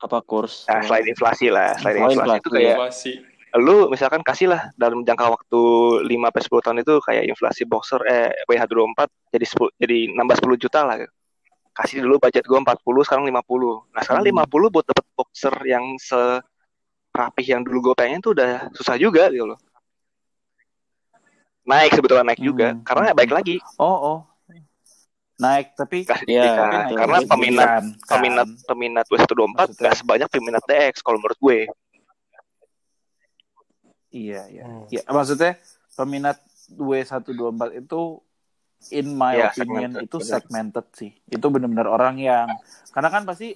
Apa kurs? Nah, selain inflasi lah, selain Oh, inflasi, itu inflasi. kayak Inflasi. Lu misalkan kasih lah dalam jangka waktu 5 sampai 10 tahun itu kayak inflasi boxer eh WH24 jadi 10, jadi nambah 10 juta lah. Kasih dulu budget gua 40 sekarang 50. Nah, sekarang Hmm. 50 buat dapet boxer yang se rapih yang dulu gue pengen tuh udah susah juga gitu loh. Naik sebetulnya naik juga Hmm. karena baik lagi Oh, oh. Naik tapi Iya, nah, betul. karena peminat Kan, kan. peminat peminat W124 Maksudnya- gak sebanyak peminat DX kalau menurut gue. Iya, iya. Hmm. Ya, maksudnya peminat W124 itu in my Iya, opinion segmented, itu segmented sih. Itu benar-benar orang yang karena kan pasti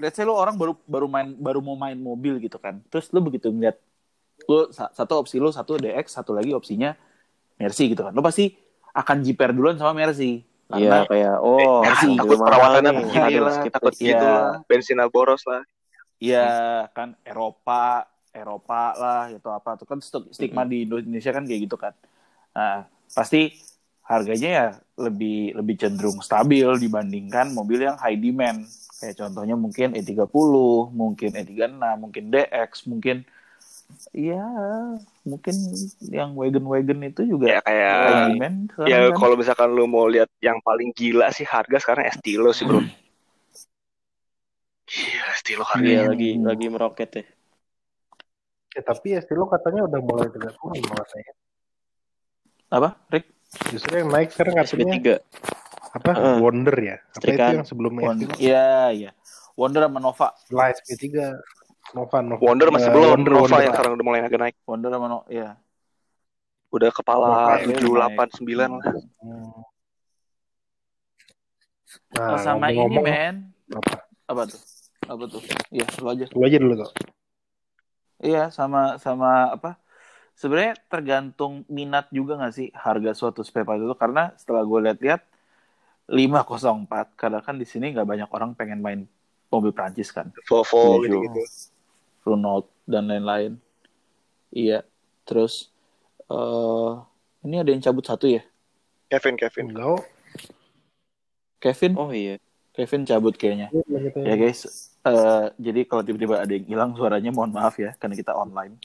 let's say lu orang baru baru main baru mau main mobil gitu kan. Terus lu begitu ngeliat lu sa- satu opsi lu satu DX, satu lagi opsinya Mercy gitu kan. Lu pasti akan jiper duluan sama Mercy. Iya kayak oh Mercy, mobil takut perawatannya begini lah, skip takut. Iya. gitu lah, bensinnya boros lah. ya kan Eropa, Eropa lah gitu apa tuh kan st- stigma di Indonesia kan kayak gitu kan. Nah, pasti harganya ya lebih lebih cenderung stabil dibandingkan mobil yang high demand. Kayak contohnya mungkin E30, mungkin E36, mungkin DX, mungkin ya mungkin yang wagon-wagon itu juga Ya kayak high demand. ya kan. kalau misalkan lu mau lihat yang paling gila sih harga sekarang Estilo sih bro. Iya Estilo Iya harganya. lagi Hmm. lagi meroket ya. Ya, tapi estilo katanya udah mulai tidak turun malasnya. apa, Rick? Justru yang naik sekarang katanya SP3. apa? Heeh. Wonder ya. Apa itu Setrikaan. yang sebelumnya iya, iya. Wonder sama Nova. Setelah SP3 Nova Nova. Wonder masih Eh, belum, Wonder, Nova Wonder. yang sekarang udah mulai agak naik. Wonder sama Nova, ya. Udah kepala Nova ya, tujuh, delapan, sembilan lah. Hmm. Oh, Nah, sama ini ngomong-ngomong, men apa? apa tuh apa tuh iya lu aja Lu aja dulu tuh. Iya sama sama apa sebenarnya tergantung minat juga nggak sih harga suatu spare part itu karena setelah gue lihat-lihat 504 karena kan di sini nggak banyak orang pengen main mobil Prancis kan Volvo gitu-gitu. Renault dan lain-lain iya terus eh ini ada yang cabut satu ya Kevin, Kevin. Enggak. oh. Kevin Oh iya. Kevin cabut kayaknya Gitu. ya guys eh, jadi kalau tiba-tiba ada yang hilang suaranya mohon maaf ya karena kita online.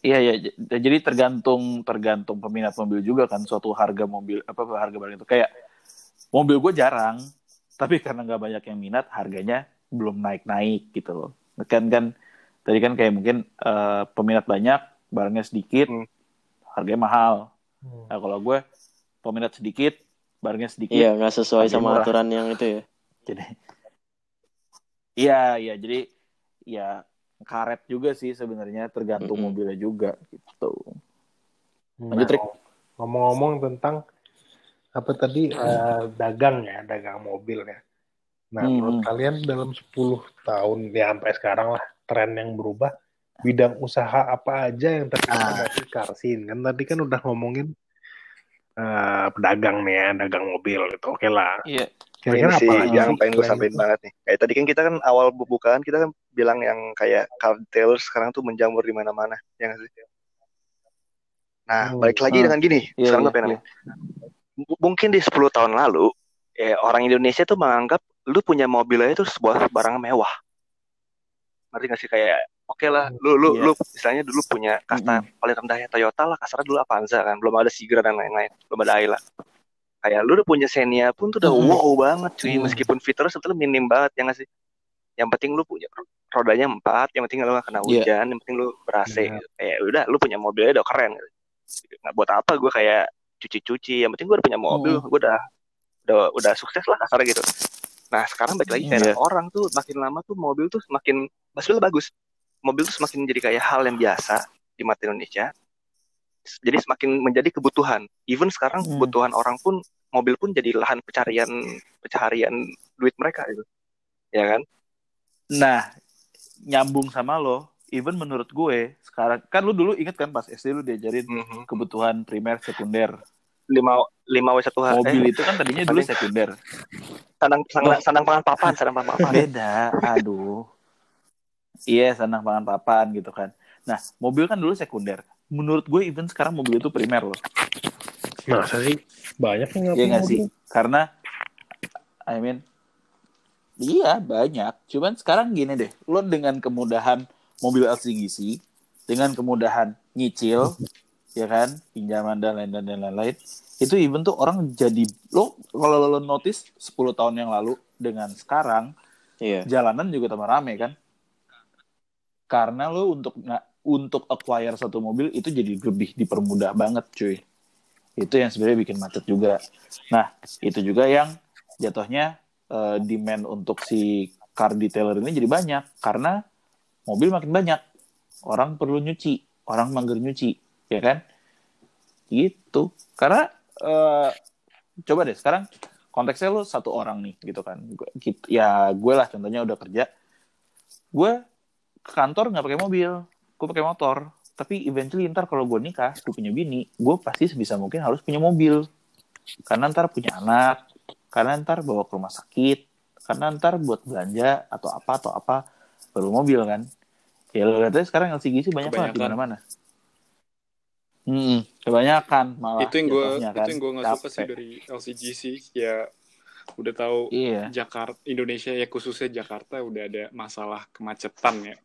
Iya ya, jadi tergantung tergantung peminat mobil juga kan suatu harga mobil apa harga barang itu kayak mobil gue jarang, tapi karena nggak banyak yang minat harganya belum naik naik gitu loh. Kan kan tadi kan kayak mungkin eh, peminat banyak barangnya sedikit, Hmm. harganya mahal. Hmm. Nah kalau gue peminat sedikit barangnya sedikit, Iya nggak sesuai sama murah. aturan yang itu ya. jadi iya iya jadi ya karet juga sih sebenarnya tergantung Mm-mm. mobilnya juga gitu. Nah, Lanjut, Rick. ngomong-ngomong tentang apa tadi eh, dagang ya, dagang mobil ya. Nah, Hmm, menurut hmm. kalian dalam 10 tahun ya sampai sekarang lah tren yang berubah bidang usaha apa aja yang terkena Ah. Karsin kan tadi kan udah ngomongin eh, pedagang nih ya, dagang mobil gitu. Oke lah. Iya. Kira-kira ini sih apa lagi yang pengen gue itu? banget nih. Kayak tadi kan kita kan awal pembukaan kita kan bilang yang kayak car dealer sekarang tuh menjamur di mana-mana, ya nggak sih? Nah, Hmm. balik lagi Ah. dengan gini. Iya, sekarang iya, gue pengen iya. M- Mungkin di 10 tahun lalu, ya orang Indonesia tuh menganggap lu punya mobil aja itu sebuah barang mewah. Ngerti nggak sih kayak oke lah, lu lu Iya. lu misalnya dulu punya kasta paling rendahnya Toyota lah, kasarnya dulu Avanza kan, belum ada Sigra dan lain-lain, belum ada Ayla. Kayak lu udah punya Xenia pun tuh udah Mm-mm. wow banget cuy, Mm. meskipun fiturnya sebetulnya minim banget ya nggak sih? Yang penting lu punya rodanya empat, yang penting lu gak kena Iya. hujan, yang penting lu ber-AC. Iya. gitu. Kayak udah lu punya mobilnya udah keren. Gitu. Nggak buat apa gue kayak cuci-cuci, yang penting gue udah punya mobil, gue udah udah udah sukses lah kasarnya gitu nah sekarang balik lagi kayak Iya. orang tuh makin lama tuh mobil tuh semakin maksudnya bagus mobil tuh semakin jadi kayak hal yang biasa di mata Indonesia jadi semakin menjadi kebutuhan even sekarang Hmm. kebutuhan orang pun mobil pun jadi lahan pencarian pencarian duit mereka gitu ya kan Nah, nyambung sama lo, even menurut gue sekarang kan lu dulu inget kan pas SD lu diajarin Mhm. kebutuhan primer sekunder. lima lima w satu h Mobil eh, itu kan tadinya dulu sekunder. sandang sandang, sandang pangan papan sandang pangan papan Beda, aduh. Iya, sandang pangan papan gitu kan. Nah, mobil kan dulu sekunder. Menurut gue even sekarang mobil itu primer loh. Masa sih banyak yang Iya nggak sih? mobil? Karena I mean iya banyak. Cuman sekarang gini deh, lo dengan kemudahan mobil LCGC, dengan kemudahan nyicil, *laughs* ya kan, pinjaman dan lain dan lain-lain, itu even tuh orang jadi lo kalau lo notice 10 tahun yang lalu dengan sekarang Iya. jalanan juga tambah rame kan? Karena lo untuk untuk acquire satu mobil itu jadi lebih dipermudah banget cuy. Itu yang sebenarnya bikin macet juga. Nah, itu juga yang jatuhnya eh, demand untuk si car detailer ini jadi banyak karena mobil makin banyak. Orang perlu nyuci, orang mager nyuci, ya kan? Gitu. Karena eh, coba deh sekarang konteksnya lu satu orang nih gitu kan. Ya gue lah contohnya udah kerja. Gue ke kantor nggak pakai mobil, gue pakai motor. Tapi eventually ntar kalau gue nikah, gue punya bini, gue pasti sebisa mungkin harus punya mobil. Karena ntar punya anak, karena ntar bawa ke rumah sakit, karena ntar buat belanja atau apa atau apa perlu mobil kan. Ya lo lihat aja sekarang LCGC banyak banget di mana-mana. Hmm, kebanyakan malah. itu yang gue jatuhnya itu yang gue nggak suka sih dari LCGC ya udah tahu Iya. Jakarta Indonesia ya khususnya Jakarta udah ada masalah kemacetan ya,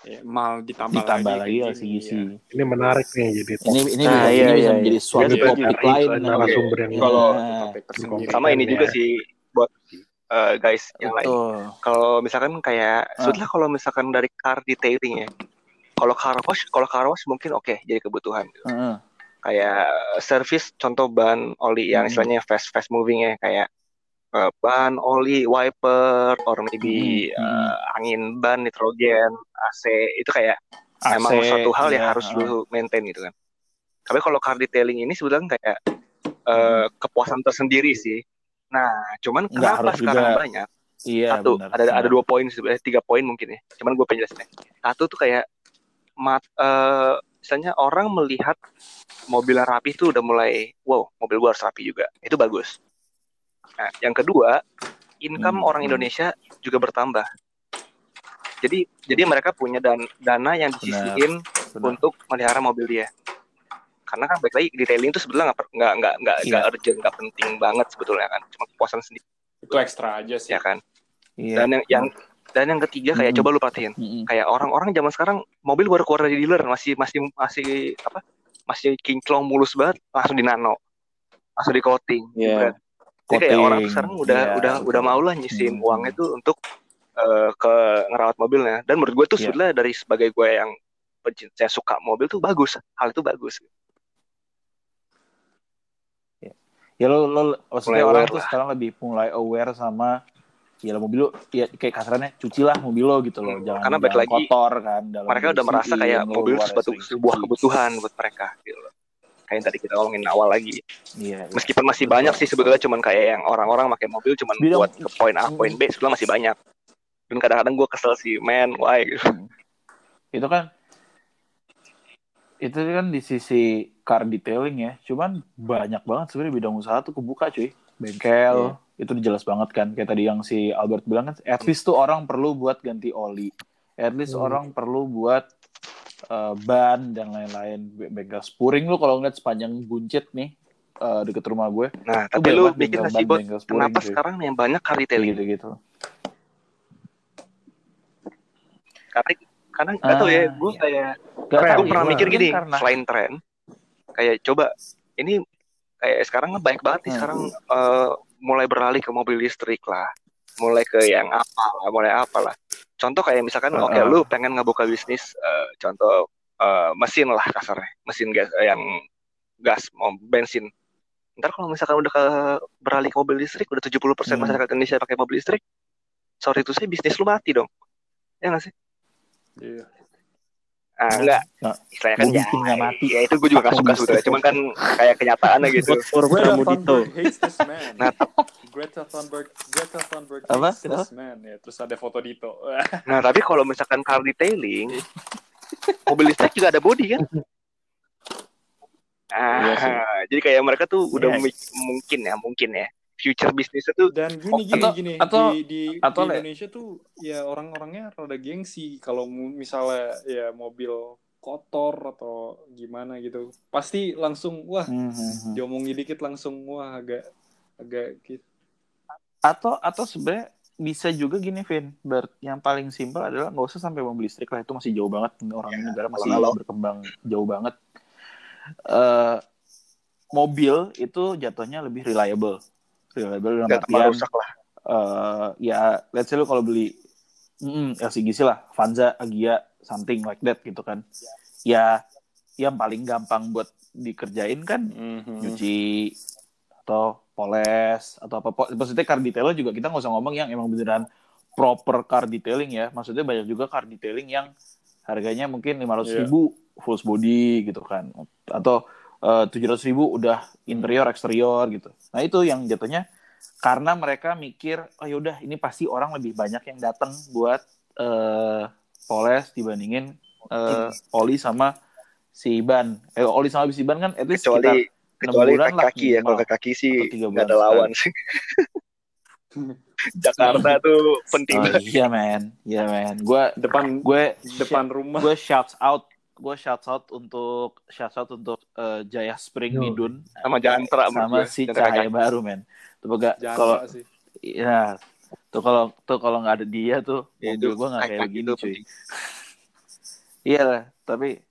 ya mal ditambah, Ditambah lagi, lagi LCGC. ya. Ini menarik nih jadi Ini ini Nah, bisa, iya, ini bisa iya, menjadi iya. suatu Jadi topik lain. narasumber yang Kalau- Itu Nah, topik tersendiri. sama ini juga sih buat eh, guys yang lain betul. kalau misalkan kayak Ah. sebutlah kalau misalkan dari car detailing ya kalau car wash kalau car wash mungkin oke jadi kebutuhan gitu. Heeh. kayak service contoh ban oli yang Hmm. istilahnya fast fast moving ya kayak eh, ban oli wiper or maybe Hmm, eh, angin ban nitrogen AC itu kayak AC, emang suatu hal yang iya, harus heeh. lu maintain gitu kan tapi kalau car detailing ini sebetulnya kayak eh, kepuasan tersendiri sih nah cuman. Nggak kenapa harus sekarang juga. banyak Iya, satu benar. ada ada benar. dua poin sebenarnya tiga poin mungkin ya cuman gue pengen jelasin satu tuh kayak mat eh, misalnya orang melihat mobil yang rapi tuh udah mulai wow mobil gua harus rapi juga itu bagus nah yang kedua income Hmm, orang hmm. Indonesia juga bertambah jadi jadi mereka punya dan dana yang disisihin untuk melihara mobil dia karena kan baik lagi detailing itu sebetulnya nggak nggak nggak nggak nggak Iya. urgent nggak penting banget sebetulnya kan cuma kepuasan sendiri itu ekstra aja sih ya kan Iya. dan yang yang dan yang ketiga kayak Mm-mm. coba lu perhatiin Mm-mm. kayak orang-orang zaman sekarang mobil baru keluar dari dealer masih masih masih apa masih kinclong mulus banget langsung di nano langsung di coating Iya. Jadi kayak orang sekarang udah iya, udah udah mau lah nyisihin Hmm. uangnya tuh untuk eh, ke ngerawat mobilnya dan menurut gue tuh Iya. sebenarnya dari sebagai gue yang pencinta yang suka mobil tuh bagus hal itu bagus Ya lo, lo maksudnya Mulai orang tuh lah. sekarang lebih mulai aware sama ya lo mobil lo ya kayak kasarannya cucilah mobil lo gitu loh, Hmm, jangan karena jangan lagi, kotor kan. dalam mereka udah merasa kayak mobil itu luarnya sebuah, kebutuhan buat mereka gitu loh. Kayak yang tadi kita ngomongin awal lagi. Iya, iya. meskipun masih Betul. banyak sih sebetulnya cuman kayak yang orang-orang pakai mobil cuman Bidang- buat ke poin A poin B sebetulnya masih banyak. Dan kadang-kadang gue kesel sih man why? Gitu itu kan itu kan di sisi car detailing ya. Cuman banyak banget sebenarnya bidang usaha tuh kebuka cuy. Bengkel itu jelas banget kan. Kayak tadi yang si Albert bilang kan at least tuh orang perlu buat ganti oli. At least Hmm. orang perlu buat uh, ban dan lain-lain Be- bengkel spuring lu kalau ngeliat sepanjang buncit nih uh, deket rumah gue nah tapi lu bikin sih bengkel spuring, kenapa cuy. sekarang yang banyak car Kayak detailing gitu-gitu karena karena nggak tahu ya Ah, gue iya. kayak Gak gue pernah mikir gini karena selain tren kayak coba ini kayak sekarang kan banyak banget nih Hmm. sekarang eh, mulai beralih ke mobil listrik lah mulai ke yang apa lah mulai apa lah contoh kayak misalkan Heeh. oke lu pengen ngebuka bisnis eh, contoh eh, mesin lah kasarnya mesin gas eh, yang gas mau bensin ntar kalau misalkan udah ke beralih ke mobil listrik udah 70% Hmm. masyarakat Indonesia pakai mobil listrik sorry itu sih bisnis lu mati dong ya nggak sih Iya. Ah enggak Nah, istilahnya kan mau ya, mati. ya itu gue juga gak suka sebetulnya cuman kan kayak kenyataannya gitu for Greta. Thunberg hates this man. Nah, Greta Thunberg, Greta Thunberg Apa? hates this man. Ya, terus ada foto Dito. nah tapi kalau misalkan car detailing mobil listrik juga ada body kan Iya ah jadi kayak mereka tuh udah Yes. mi- mungkin ya mungkin ya future bisnisnya tuh Dan gini gini Atau- gini. Atau- di di, atau di le- Indonesia tuh ya orang-orangnya rada gengsi. Kalau misalnya ya mobil kotor atau gimana gitu pasti langsung wah Hmm, hmm, diomongin dikit langsung wah agak agak gitu. atau atau sebenarnya bisa juga gini Vin. Ber- yang paling simpel adalah nggak usah sampai mobil listrik lah. Itu masih jauh banget. Orang Ya, negara masih kalau- berkembang jauh banget. Eh, mobil itu jatuhnya lebih reliable reliable dalam gak artian rusak lah. eh, ya let's say lu kalau beli mm, LCGC lah Vanza Agia something like that gitu kan. Ya yang paling gampang buat dikerjain kan Mhm. nyuci atau poles atau apa maksudnya car detailer juga kita nggak usah ngomong yang emang beneran proper car detailing ya. Maksudnya banyak juga car detailing yang harganya mungkin lima ratus ribu full body gitu kan. Atau tujuh ratus ribu udah interior eksterior gitu. Nah itu yang jatuhnya karena mereka mikir oh yaudah ini pasti orang lebih banyak yang datang buat eh, poles dibandingin eh, oli sama si ban. Eh oli sama si ban kan at least sekitar kecuali kecuali bulan kaki lah kaki ya kalau kaki sih nggak ada bulan. lawan sih. *laughs* Jakarta tuh penting Oh, banget. iya men, iya men. Gue depan gue depan rumah. gue shout out, gue shout out untuk shout out untuk eh, Jaya Spring Yo. Midun sama Jantra sama gue. si Jantra Cahaya kaki. Baru men. Tuh gak kalau ya tuh kalau tuh kalau nggak ada dia tuh Ya, mobil gue nggak kayak begini itu cuy. *laughs* Iya lah, tapi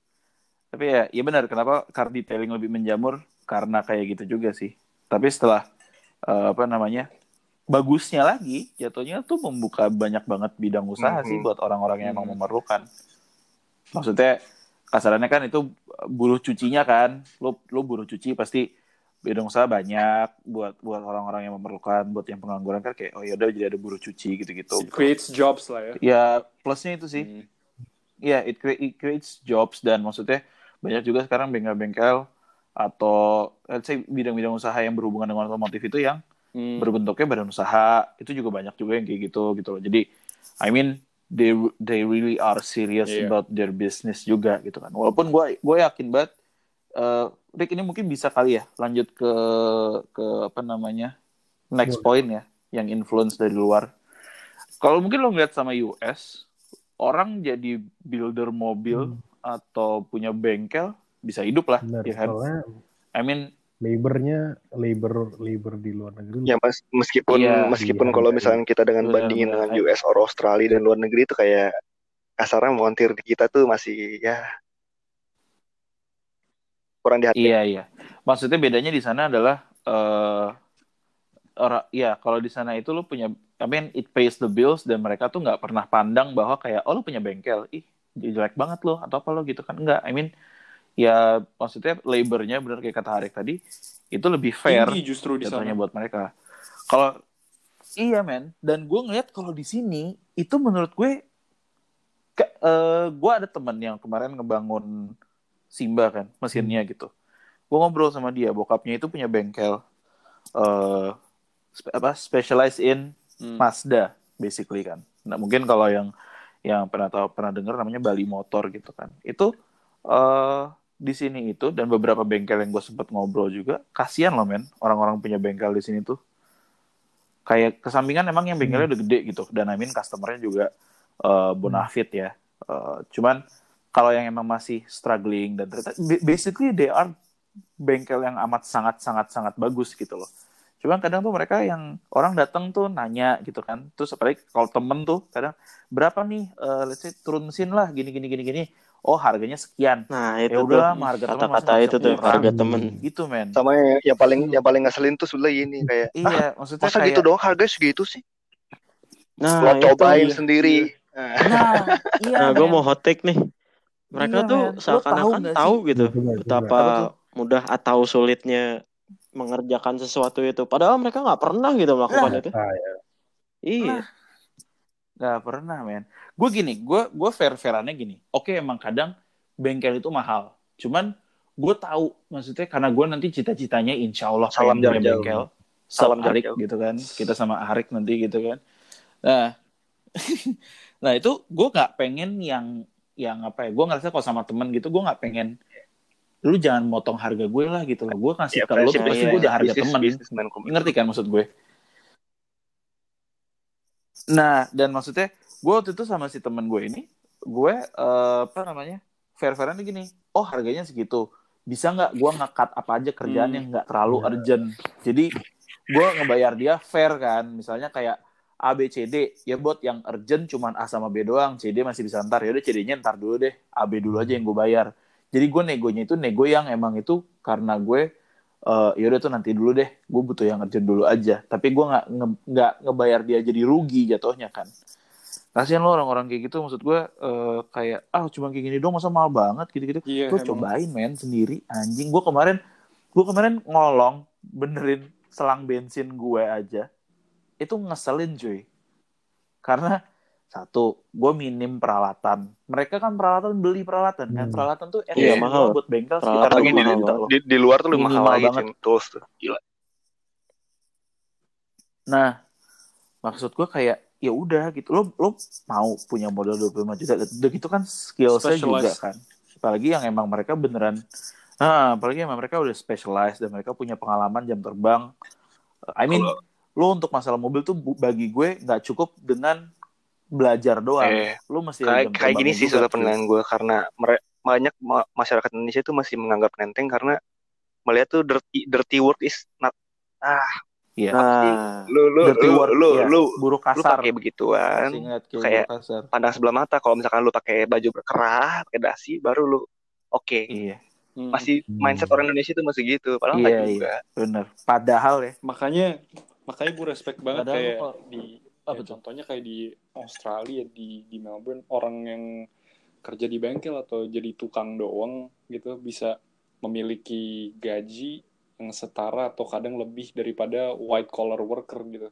tapi ya, ya benar. Kenapa car detailing lebih menjamur? Karena kayak gitu juga sih. Tapi setelah eh, apa namanya bagusnya lagi, jatuhnya tuh membuka banyak banget bidang usaha sih Mhm. buat orang-orang yang emang Mhm. memerlukan. Maksudnya kasarannya kan itu buruh cucinya kan, lo lo buruh cuci pasti bidang usaha banyak buat buat orang-orang yang memerlukan, buat yang pengangguran kan kayak oh ya udah jadi ada buruh cuci gitu-gitu. It creates jobs lah ya Ya plusnya itu sih. Hmm. Iya, it, crea- it creates jobs dan maksudnya banyak juga sekarang bengkel-bengkel atau let's say bidang-bidang usaha yang berhubungan dengan otomotif itu yang Hmm. berbentuknya badan usaha itu juga banyak juga yang kayak gitu gitu loh. Jadi I mean they they really are serious Iya. about their business juga gitu kan. Walaupun gue gue yakin banget eh Rick ini mungkin bisa kali ya lanjut ke ke apa namanya next point ya yang influence dari luar. Kalau mungkin lo ngeliat sama US orang jadi builder mobil Hmm. atau punya bengkel bisa hidup lah, Benar, ya kan? soalnya I mean labornya labor labor di luar negeri Ya mas, meskipun Iya, meskipun iya, kalau iya. misalnya kita dengan Benar, bandingin benar. dengan US or Australia dan luar negeri itu kayak kasarnya montir di kita tuh masih ya kurang dihargai. Iya iya. Maksudnya bedanya di sana adalah eh orang ya kalau di sana itu lu punya I mean it pays the bills dan mereka tuh nggak pernah pandang bahwa kayak oh lu punya bengkel ih jelek banget lo atau apa lo gitu kan enggak I mean ya maksudnya labornya benar kayak kata Harik tadi itu lebih fair tinggi justru di sana. buat mereka. Kalau iya men. Dan gue ngeliat kalau di sini itu menurut gue ke, eh, gue ada temen yang kemarin ngebangun Simba kan mesinnya gitu. Gue ngobrol sama dia bokapnya itu punya bengkel eh spe- apa specialized in Hmm. Mazda basically kan. Nah mungkin kalau yang yang pernah tahu pernah dengar namanya Bali Motor gitu kan. Itu eh di sini itu dan beberapa bengkel yang gue sempat ngobrol juga kasihan loh men orang-orang punya bengkel di sini tuh. Kayak kesampingan emang yang bengkelnya udah gede gitu dan I mean customernya juga eh, bonafit ya. Eh, cuman kalau yang emang masih struggling dan ternyata ba- basically they are bengkel yang amat sangat sangat sangat bagus gitu loh. Cuman kadang tuh mereka yang orang datang tuh nanya gitu kan terus apalagi kalau temen tuh kadang berapa nih eh, let's say turun mesin lah gini gini gini gini oh harganya sekian Nah, ya itu tuh udah harga kata-kata itu tuh kurang? harga temen. gitu men Sama yang, yang paling yang paling ngeselin tuh sebelah ini kayak iya maksudnya masa kayak gitu dong harganya segitu sih. Nah, Lo itu. cobain iya. sendiri. Nah, nah *laughs* iya Nah, gue mau hot take nih. Mereka Iya, tuh tahu seakan-akan tahu sih? gitu coba. betapa mudah atau sulitnya mengerjakan sesuatu itu. Padahal mereka nggak pernah gitu melakukan Nah. itu. Ah, ya. Iya. Gak pernah, men. Gue gini, gue gue fair-fairannya gini. Oke, emang kadang bengkel itu mahal. Cuman gue tahu, maksudnya karena gue nanti cita-citanya insya Allah Salam pengen punya jauh-jauh. bengkel. Salam Arik gitu kan. Kita sama Arik nanti gitu kan. Nah, *laughs* nah itu gue nggak pengen yang yang apa ya? Gue ngerasa kalau sama temen gitu, gue nggak pengen lu jangan motong harga gue lah gitu loh. Gue ngasih Ya, ke lu pasti iya, gue udah harga bisnis, temen. community. Ngerti kan maksud gue? Nah, dan maksudnya gue waktu itu sama si temen gue ini, gue eh, apa namanya fair-fairan gini, oh harganya segitu, bisa nggak gue ngekat apa aja kerjaan Hmm. yang nggak terlalu urgent. Jadi gue ngebayar dia fair kan, misalnya kayak A B C D. Ya buat yang urgent cuman A sama B doang, C D masih bisa ntar. Ya udah C D-nya ntar dulu deh, A B dulu aja yang gue bayar. Jadi gue negonya itu nego yang emang itu karena gue eh ya udah tuh nanti dulu deh, gue butuh yang urgent dulu aja. Tapi gue nggak nge- nggak ngebayar dia jadi rugi jatuhnya kan. Kasian lo orang-orang kayak gitu, maksud gue eh, kayak ah cuma kayak gini dong masa mahal banget gitu-gitu. Iya, Gue cobain men sendiri anjing. Gue kemarin gue kemarin ngolong benerin selang bensin gue aja. Itu ngeselin cuy. Karena satu, gue minim peralatan. Mereka kan peralatan beli peralatan kan. Hmm. Peralatan tuh Iya, least mahal. buat bengkel sekitar Apalagi di, 5 mahal juta banget. loh. di, di luar tuh lebih mahal lagi banget. Cing. tools tuh. Gila. Nah, maksud gue kayak ya udah gitu. Lo lo mau punya modal 25 juta, udah gitu kan skillsnya juga Specialized. kan. Apalagi yang emang mereka beneran Nah, apalagi emang mereka udah specialized dan mereka punya pengalaman jam terbang. I mean, lo untuk masalah mobil tuh bagi gue nggak cukup dengan belajar doang. Eh, lo mesti kayak kayak gini sih cuy. pandang gue karena banyak ma- masyarakat Indonesia tuh masih menganggap nenteng karena melihat tuh dirty dirty work is not ah Iya. Nah, lu lu Dirty lu work, lu iya. lu, buruk lu kasar. pakai begituan Masih kayak, kayak- buruk kasar. pandang sebelah mata kalau misalkan lu pakai baju berkerah pakai dasi baru lu oke Iya, Hmm. masih Hmm. mindset orang Indonesia tuh masih gitu padahal Iya, iya. juga bener. Padahal ya. makanya makanya gue respect banget Padahal kayak kok- di Apa ya, tuh? contohnya kayak di Australia di di Melbourne orang yang kerja di bengkel atau jadi tukang doang gitu bisa memiliki gaji yang setara atau kadang lebih daripada white collar worker gitu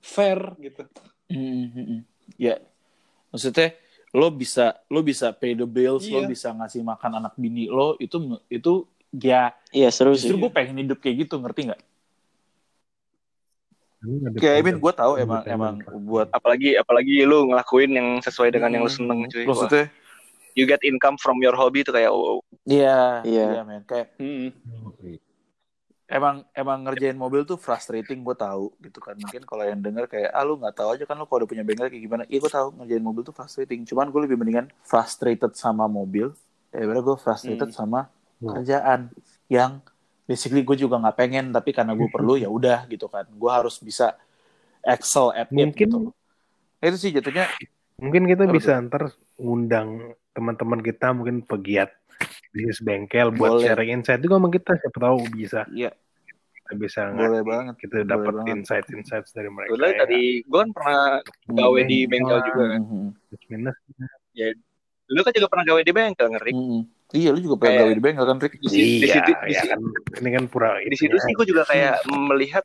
fair gitu Mm, mm, mm. Ya, maksudnya lo bisa lo bisa pay the bills, lo Iya. bisa ngasih makan anak bini lo itu itu ya iya seru sih. justru gue pengen hidup kayak gitu ngerti nggak? Kayak I mean gue tahu emang emang buat apalagi apalagi lu ngelakuin yang sesuai dengan yang lu Mm, seneng cuy. maksudnya? You get income from your hobby itu kayak wow iya Iya. iya men. Kayak Hmm. emang emang ngerjain mobil tuh frustrating gue tahu gitu kan. Mungkin kalau yang denger kayak ah lu nggak tahu aja kan lu kalau udah punya bengkel kayak gimana. Iya gue tahu ngerjain mobil tuh frustrating. Cuman gue lebih mendingan frustrated sama mobil daripada gue frustrated Hmm. sama Hmm. kerjaan yang basically gue juga nggak pengen tapi karena gue perlu ya udah gitu kan gue harus bisa excel at it Mungkin- gitu itu sih jatuhnya Mungkin kita Apa bisa ntar ngundang teman-teman kita mungkin pegiat bisnis bengkel buat Boleh. sharing insight juga sama kita siapa tahu bisa Iya. kita bisa boleh banget kita Boleh dapat banget. insight-insight dari mereka Kebetulan ya. tadi gue kan pernah gawe di bengkel juga kan Mhm. Plus minus lu kan juga pernah gawe di bengkel ngeri Mhm. Iya lu juga pengen Kayak- gawe di bengkel kan Rick? di, situ- di iya situ di, ya situ- kan. Ini kan pura di situ sih gue juga kayak melihat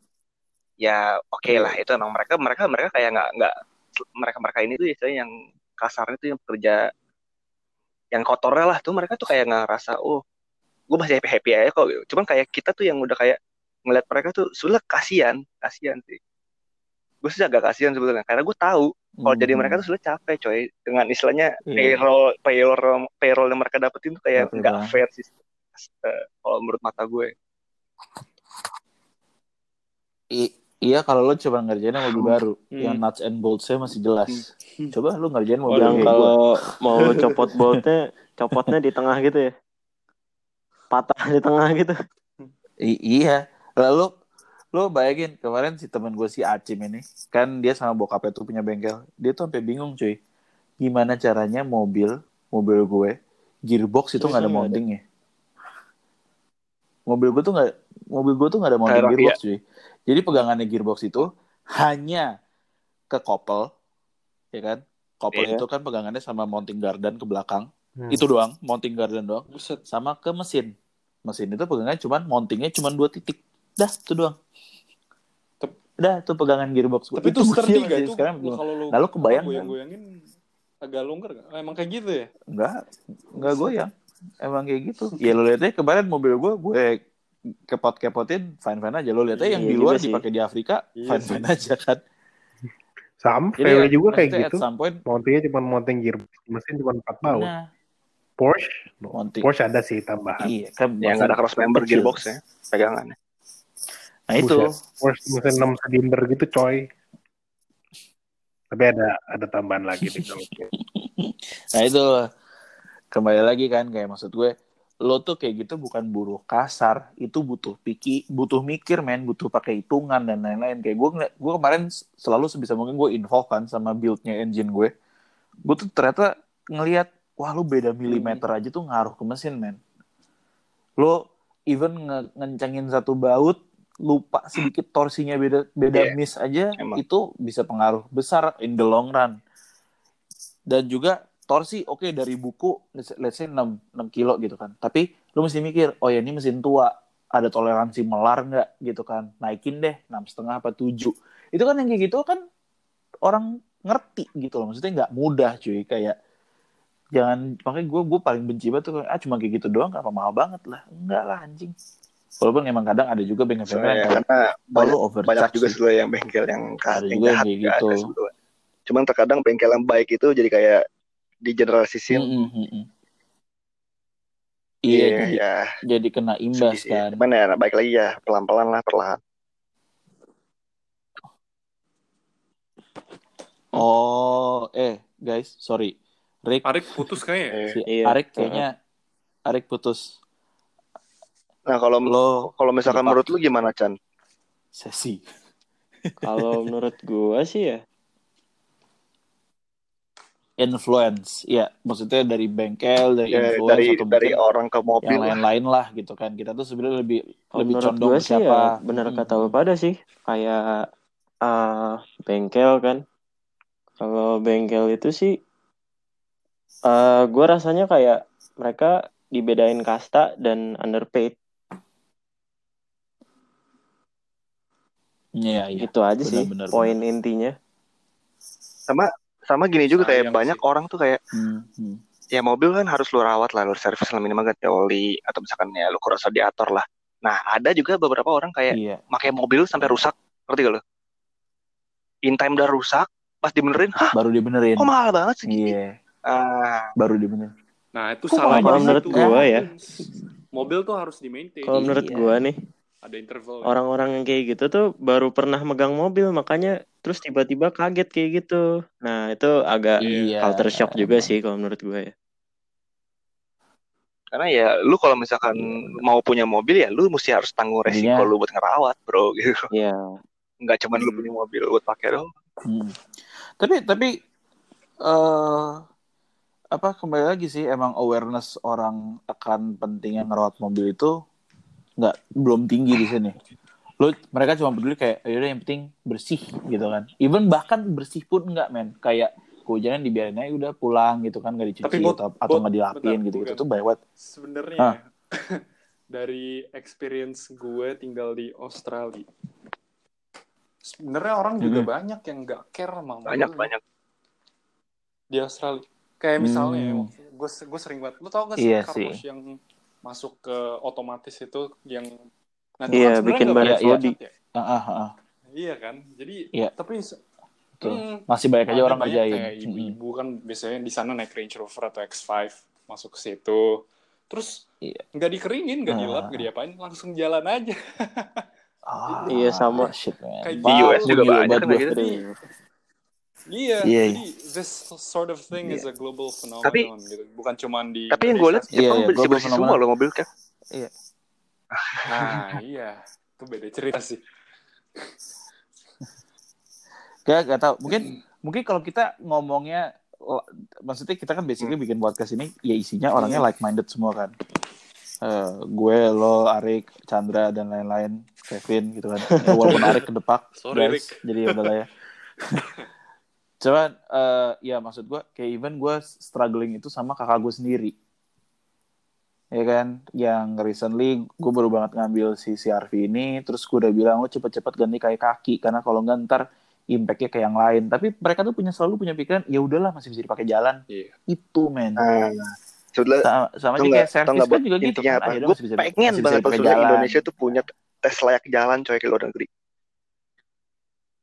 ya oke lah itu emang mereka mereka mereka kayak nggak nggak mereka mereka ini tuh istilahnya yang kasarnya tuh yang pekerja yang kotornya lah tuh mereka tuh kayak nggak ngerasa oh gue masih happy happy aja kok. Cuman kayak kita tuh yang udah kayak ngeliat mereka tuh sudah kasihan kasihan sih gue sih agak kasihan sebetulnya karena gue tahu kalau jadi mereka tuh sudah capek coy dengan istilahnya Iya. payroll payroll payroll yang mereka dapetin tuh kayak nggak fair sih eh, kalau menurut mata gue I- iya kalau lo coba ngerjainnya mobil baru Hmm. yang nuts and bolts-nya masih jelas. Hmm. Coba lo ngerjain mobil yang kalau mau copot boltnya copotnya di tengah gitu ya patah di tengah gitu I- iya. Lalu lo bayangin kemarin si temen gue si Acim ini kan dia sama bokapnya tuh punya bengkel. Dia tuh sampai bingung cuy. Gimana caranya mobil mobil gue gearbox itu nggak ada mountingnya. Mobil gue tuh nggak mobil gue tuh nggak ada mounting Kayak gearbox cuy. Jadi pegangannya gearbox itu hanya ke kopel, ya kan? Kopel Iya. itu kan pegangannya sama mounting garden ke belakang. Hmm. Itu doang, mounting garden doang buset sama ke mesin. Mesin itu pegangannya cuman mountingnya cuman dua titik. Dah, itu doang. Udah, itu pegangan gearbox gue. Tapi itu sturdy gak itu? Sekarang Lu kalau lu Nah, lu kebayang kan? goyang-goyangin agak longgar gak? Emang kayak gitu ya? Enggak, enggak goyang. Emang kayak gitu. Ya lo lihat aja kemarin mobil gue, gue kepot-kepotin, fine-fine aja. Lo lihat aja yang Iya di luar dipakai di Afrika, Iya fine-fine aja kan. Sama Jadi VW ya, juga kayak gitu. Point, Mountingnya cuma mounting gearbox, mesin cuma 4 baut. nah, Porsche, Mounting. Porsche ada sih tambahan. iya kan. yang nggak ada cross member gearbox ya pegangannya Nah itu. Porsche mesin 6 silinder gitu coy. Tapi ada ada tambahan lagi di *laughs* nah itu kembali lagi kan kayak maksud gue, lo tuh kayak gitu bukan buruh kasar, itu butuh pikir, butuh mikir men, butuh pakai hitungan dan lain-lain. Kayak gue gue kemarin selalu sebisa mungkin gue involve kan sama build-nya engine gue. Gue tuh ternyata ngelihat, wah lu beda milimeter aja tuh ngaruh ke mesin men. Lo even nge- ngencengin satu baut, lupa sedikit torsinya beda beda Iya, miss aja, emang. itu bisa pengaruh besar in the long run. Dan juga torsi oke dari buku let's let's say 6, 6 kilo gitu kan. Tapi lu mesti mikir oh ya ini mesin tua ada toleransi melar nggak gitu kan? Naikin deh enam setengah apa tujuh. Itu kan yang kayak gitu kan orang ngerti gitu loh. Maksudnya nggak mudah cuy. Kayak jangan makanya gue gue paling benci banget tuh ah cuma kayak gitu doang apa mahal banget lah. Enggak lah anjing walaupun emang kadang ada juga bengkel-bengkel Soalnya yang karena lu overcharge banyak juga sih. yang bengkel yang Ada yang juga yang jahat ada gitu. sebetulnya. cuman terkadang bengkel yang baik itu jadi kayak digeneralisisin Mm, mm, mm, mm. iya iya jadi, ya jadi kena sedih imbas sih kan cuman ya baik lagi ya pelan pelan lah perlahan Oh, eh guys, sorry. Rick, Arik putus kayaknya. ya? Eh, si Iya. Arik kayaknya Arik putus. Nah kalau Lo kalau misalkan Lupa. menurut lu gimana Chan sesi. Kalau *laughs* menurut gua sih ya Influence, ya maksudnya dari bengkel, dari ya, influence dari atau dari orang ke mobil yang lah. lain-lain lah gitu kan. Kita tuh sebenarnya lebih kalau lebih menurut condong ke sih siapa. ya benar Hmm. kata lu pada sih kayak eh, bengkel kan. Kalau bengkel itu sih eh gua rasanya kayak mereka dibedain kasta dan underpaid Iya, iya. gitu aja sih Benar-benar, poin intinya. sama sama gini juga kayak Sayang banyak sih. orang tuh kayak Hmm, hmm. ya mobil kan harus lu rawat lah lu servis lah minimal ganti oli atau misalkan ya lu cross radiator lah nah ada juga beberapa orang kayak Iya. pakai mobil sampai rusak ngerti gak lu in time udah rusak pas dibenerin hah Baru dibenerin. kok mahal banget segini Iya, ah baru dibenerin. Nah, itu Kok salahnya menurut gua ya? Mobil tuh harus di maintain. Kalau menurut Iya. gua nih Ada interval. orang-orang yang kayak gitu tuh baru pernah megang mobil makanya terus tiba-tiba kaget kayak gitu. Nah, itu agak Iya. culture shock juga emang. sih kalau menurut gue ya. karena ya lu kalau misalkan mau punya mobil ya lu mesti harus tanggung resiko Jadinya- lu buat ngerawat bro *laughs* gitu Iya. nggak cuma lu punya mobil buat pakai dong Hmm. Tapi tapi eh apa kembali lagi sih emang awareness orang akan pentingnya ngerawat mobil itu nggak belum tinggi di sini. Lu mereka cuma peduli kayak yaudah yang penting bersih gitu kan. Even bahkan bersih pun nggak men kayak kehujanan dibiarin aja udah pulang gitu kan nggak dicuci Tapi Bot, atau atau Bot, nggak dilapin gitu gitu bukan. tuh by what Sebenarnya Ah. *laughs* dari experience gue tinggal di Australia. Sebenarnya orang juga Mhm. banyak yang nggak care sama mobil banyak banyak di Australia. Kayak misalnya, Hmm. gue gue sering banget. Lu tau gak sih sih. wash yang masuk ke otomatis itu yang Nah, itu Iya, kan bikin nggak banyak body. ya. Ah, ah, ah. Iya kan. Jadi Iya. tapi Tuh. hmm, masih banyak aja orang banyak kerjain ibu-ibu kan biasanya di sana naik Range Rover atau X5 masuk ke situ. Terus Iya. nggak dikeringin, nggak Ah. dilap, nggak diapain, langsung jalan aja. Ah, Iya, sama. shit, man. Kayak Di US juga Gila banyak kan gitu. Iya, Iya, jadi this sort of thing is a global phenomenon Tapi- gitu. Bukan cuma di tapi yang gue lihat. Iya, Jepang iya, bersih global bersih semua loh mobil kan Nah, *laughs* iya. Itu beda cerita sih. Gak, gak tau. Mungkin mungkin kalau kita ngomongnya maksudnya kita kan basically Hmm. bikin podcast ini ya isinya orangnya like minded semua kan. Eh, gue, lo, Arik, Chandra dan lain-lain, Kevin gitu kan. Ya, walaupun *laughs* Arik kedepak, Sorry, guys. Rick. Jadi ya udahlah ya. *laughs* Cuman eh, ya maksud gue kayak even gue struggling itu sama kakak gue sendiri. ya kan? Yang recently gue baru banget ngambil si CRV ini terus gue udah bilang lo cepet-cepet ganti kayak kaki karena kalau nggak ntar impactnya kayak yang lain. Tapi mereka tuh punya selalu punya pikiran ya udahlah masih bisa dipakai jalan. Iya. itu men. Nah, sebenernya sama, sama aja kayak service kan juga gitu kan? ah, Gue masih bisa, pengen masih bisa banget jalan. Indonesia tuh punya tes layak jalan coy ke luar negeri.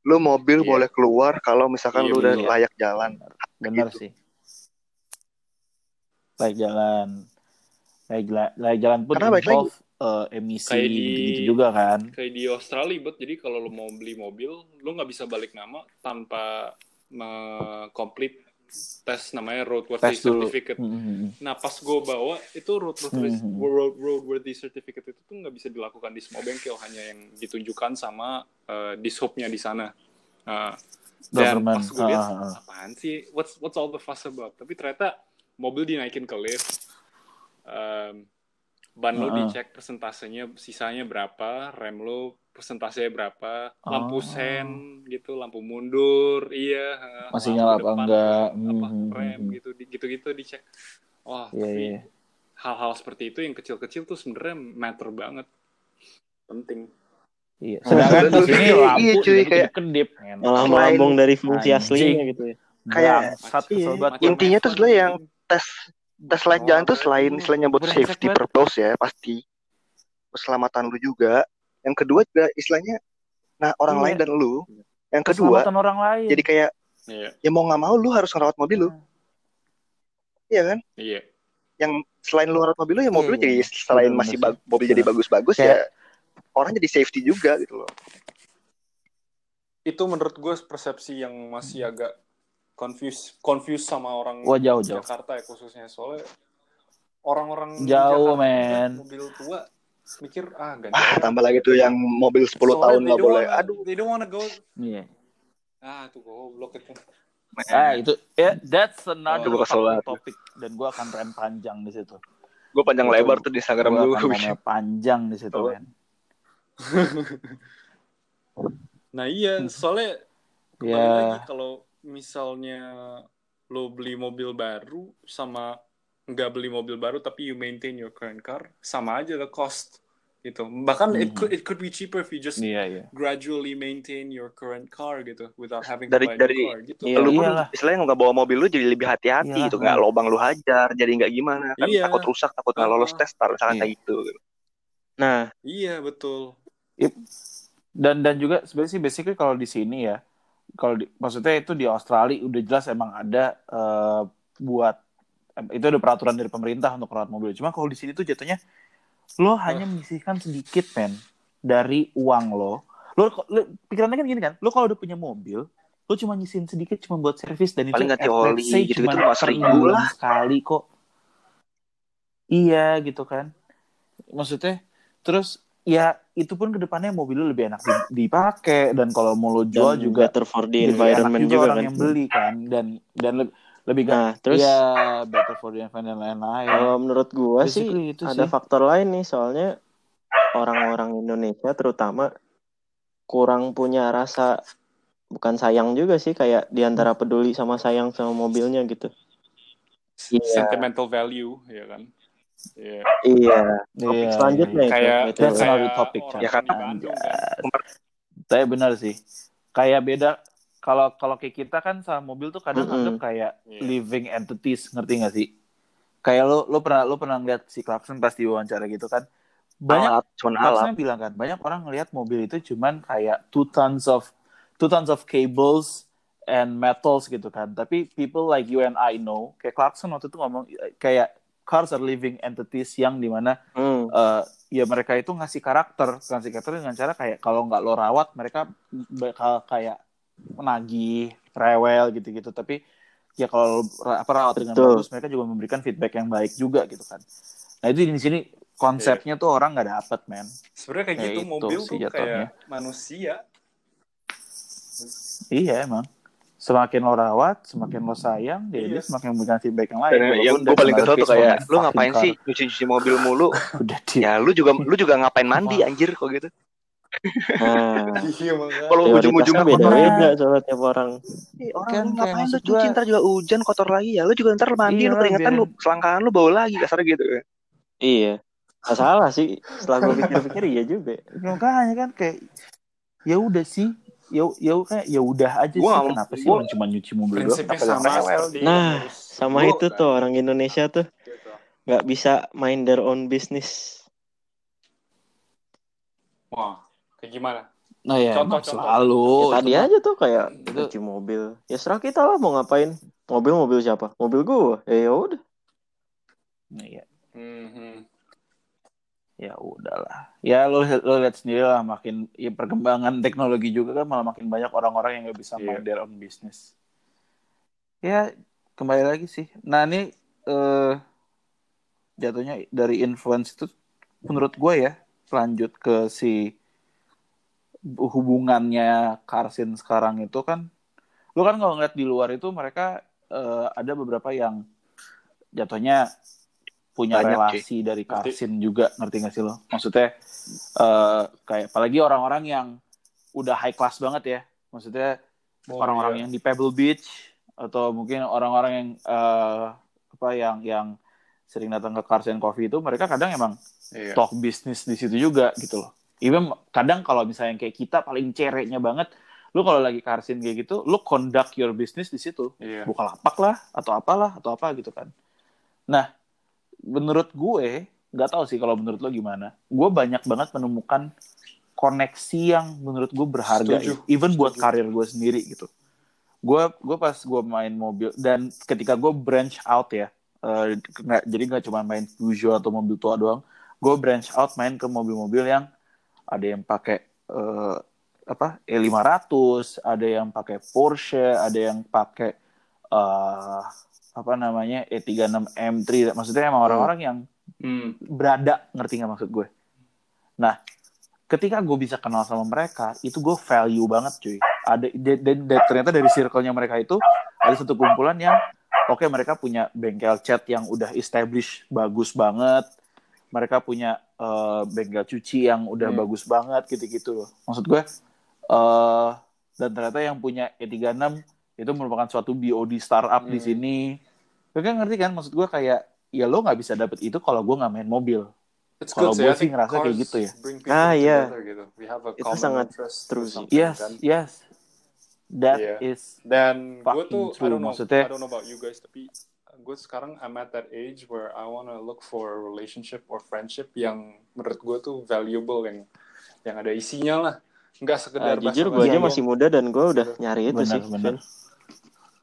Lu mobil Iya. boleh keluar kalau misalkan Iya, lu udah iya. layak jalan. bener Gitu. sih layak jalan layak, la- layak jalan pun Karena involve eh, emisi Kayak di- gitu juga kan kayak di Australia bet jadi kalau lo mau beli mobil lo nggak bisa balik nama tanpa komplit tes namanya roadworthy tes certificate. Mhm. nah pas gue bawa itu roadworthy Mhm. road roadworthy certificate itu tuh nggak bisa dilakukan di semua bengkel hanya yang ditunjukkan sama uh, dishubnya di sana. Nah, dan pas gue lihat Ah, ah. apaan sih? What's what's all the fuss about? Tapi ternyata mobil dinaikin ke lift. Um, ban lo dicek persentasenya sisanya berapa rem lo persentasenya berapa lampu Oh. sen gitu lampu mundur iya Masih lampu nyala apa depan, enggak. apa Hmm, rem hmm, gitu di- gitu-gitu dicek wah Iya, tapi iya. hal-hal seperti itu yang kecil-kecil tuh sebenarnya matter banget penting Iya. Sedangkan di sini *laughs* Iya, lampu iya, cuy, kayak- kedip. Malah Selain- melambung dari fungsi Anjing. aslinya gitu ya. Kayak- Bangsat, Iya, macam Intinya tuh F1 sebenarnya yang tes tes layak jalan tuh selain istilahnya buat safety purpose ya pasti keselamatan lu juga. Yang kedua juga istilahnya nah orang Iya. lain dan lu. Yang kedua Keselamatan orang lain. jadi kayak iya ya mau nggak mau lu harus ngerawat mobil lu, iya kan? iya Yang selain lu ngerawat mobil lu ya mobil lu Iya, jadi iya. selain Bener, masih bag- mobil jadi bagus-bagus Kayak- ya orang jadi safety juga gitu loh. itu menurut gue persepsi yang masih agak confuse confuse sama orang Wah jauh jauh. Jakarta ya khususnya soalnya orang-orang Jauh, men. mobil tua mikir ah ganti Ah, tambah lagi tuh yang mobil 10 Soalnya tahun nggak boleh. wanna- Aduh, they don't wanna go Iya. ah tuh goblok itu Ah itu ya that's another banget. topic dan gue akan rem panjang di situ. gue panjang Itu- lebar tuh di Instagram rem panjang di situ men. *laughs* nah iya soalnya kembali Ya. lagi kalau misalnya lo beli mobil baru sama nggak beli mobil baru tapi you maintain your current car sama aja the cost gitu bahkan it Mhm. could it could be cheaper if you just Iya iya. gradually maintain your current car gitu without having Dari- to buy a dari- new car gitu Iya. lu pun Iyalah. istilahnya nggak bawa mobil lu jadi lebih hati-hati gitu nggak lobang lu hajar jadi nggak gimana kan Iya. takut rusak takut nggak lolos Ah. tes tar misalkan Iya. kayak gitu Nah, iya betul Dan dan juga sebenarnya sih basically kalau di sini ya, kalau di, maksudnya itu di Australia udah jelas emang ada eh, buat itu ada peraturan dari pemerintah untuk merawat mobil. Cuma kalau di sini tuh jatuhnya lo hanya menyisihkan sedikit men dari uang lo. Lo, lo pikirannya kan gini kan, lo kalau udah punya mobil, lo cuma nyisihin sedikit cuma buat servis dan Paling itu oli let's say gitu-gitu cuma seribu lah. sekali kok. Iya gitu kan. Maksudnya terus ya itu pun ke depannya mobil lo lebih enak di- dipakai dan kalau mau lo jual dan juga better for the environment enak juga orang kan. yang beli kan dan dan lebih lebih Nah, terus ya better for the environment dan lain-lain. kalau menurut gua sih itu ada sih. faktor lain nih soalnya orang-orang Indonesia terutama kurang punya rasa bukan sayang juga sih kayak di antara peduli sama sayang sama mobilnya gitu. Iya. sentimental value ya kan Iya. Iya. Topik Iya, selanjutnya iya, itu. kayak BTW. That's kayak another topic. Ya, kan. Tapi benar sih. Kayak beda kalau kalau kayak kita kan sama mobil tuh kadang Mm-mm. anggap kayak Iya. living entities, ngerti gak sih? Kayak lo lo pernah lo pernah ngeliat si Clarkson pas diwawancara gitu kan. Banyak alat cuman alat Clarkson bilang kan, banyak orang ngelihat mobil itu cuman kayak two tons of two tons of cables and metals gitu kan. Tapi people like you and I know, kayak Clarkson waktu itu ngomong eh, kayak cars are living entities yang di mana Hmm. eh, ya mereka itu ngasih karakter, ngasih karakter dengan cara kayak kalau nggak lo rawat mereka bakal kayak menagih, rewel gitu-gitu. Tapi ya kalau apa rawat dengan Betul. bagus, mereka juga memberikan feedback yang baik juga gitu kan. Nah itu di sini konsepnya tuh orang nggak dapet men. sebenarnya kayak Ya gitu itu mobil sih tuh jatuhnya. kayak manusia Iya emang. Semakin lo rawat, semakin lo sayang, dia Iya. dia semakin memberikan feedback yang lain. dan Walaupun yang gue paling kesel tuh kayak lu ngapain car. sih nyuci-nyuci mobil mulu *laughs* Udah di ya lu juga lu juga ngapain mandi anjir kok gitu Nah, iya makanya kalau ujung-ujungnya beda-beda soalnya tiap orang. Ih, orang Kan ngapain lu cuci gua- ntar juga hujan kotor lagi. Ya lu juga ntar mandi Iya lu keringetan lu selangkangan lu bawa lagi kasar gitu. Iya. Gak salah sih. Setelah gue pikir-pikir iya juga. makanya kan kayak ya udah sih. Ya ya kayak ya udah aja Gua sih. kenapa sih gua- orang cuma nyuci mobil doang? sama Nah, sama Gua- itu tuh orang Indonesia tuh. Gitu. nggak bisa main their own business. Wah, kayak gimana? nah ya Contoh, contoh. selalu Ya, tadi Cuma- aja tuh kayak Itu- cuci mobil. Ya serah kita lah mau ngapain. Mobil mobil siapa? Mobil gua. Ya ya udah. Iya. Mhm. ya udahlah ya lo lo lihat sendiri lah makin ya perkembangan teknologi juga kan malah makin banyak orang-orang yang nggak bisa Iya. main their own business ya kembali lagi sih nah ini eh jatuhnya dari influence itu menurut gue ya lanjut ke si hubungannya Karsin sekarang itu kan lu kan kalau ngeliat di luar itu mereka eh, ada beberapa yang jatuhnya punya Banyak, relasi dari Ngerti. Karsin juga ngerti gak sih lo maksudnya eh, kayak apalagi orang-orang yang udah high class banget ya maksudnya Oh, orang-orang iya. yang di Pebble Beach atau mungkin orang-orang yang eh, apa yang yang sering datang ke Carson Coffee itu mereka kadang emang Iya. talk bisnis di situ juga gitu loh. Even kadang kalau misalnya kayak kita paling cereknya banget, lu kalau lagi Carson kayak gitu, lu conduct your business di situ, Iya. buka lapak lah atau apalah atau apa gitu kan. Nah, menurut gue nggak tahu sih kalau menurut lo gimana. Gue banyak banget menemukan koneksi yang menurut gue berharga, Setuju. even buat Setuju. karir gue sendiri gitu. Gue gue pas gue main mobil dan ketika gue branch out ya, eh, nggak jadi nggak cuma main Peugeot atau mobil tua doang, gue branch out main ke mobil-mobil yang ada yang pakai eh, apa E500, ada yang pakai Porsche, ada yang pakai eh, apa namanya E36 M3. Maksudnya emang orang-orang yang Hmm. berada, ngerti nggak maksud gue? Nah, ketika gue bisa kenal sama mereka, itu gue value banget cuy. Ada dan, dan- dan ternyata dari circle-nya mereka itu ada satu kumpulan yang oke mereka punya bengkel cat yang udah established bagus banget. Mereka punya eh, bengkel cuci yang udah Hmm. bagus banget gitu-gitu loh. Maksud gue eh dan ternyata yang punya E36 itu merupakan suatu BOD startup di Hmm. sini. Lo kan ngerti kan maksud gue kayak ya lo nggak bisa dapet itu kalau gue nggak main mobil. It's Kalau gue sih ngerasa kayak gitu ya. Ah, iya. gitu. Itu sangat true sih. Yes, kan. yes. That Iya. is Dan gue tuh, I don't know, maksudnya- I don't know about you guys, tapi gue sekarang I'm at that age where I wanna look for a relationship or friendship yang menurut gue tuh valuable yang yang ada isinya lah. Nggak sekedar jujur gue aja masih muda dan gue udah nyari itu benar sih. benar Vin.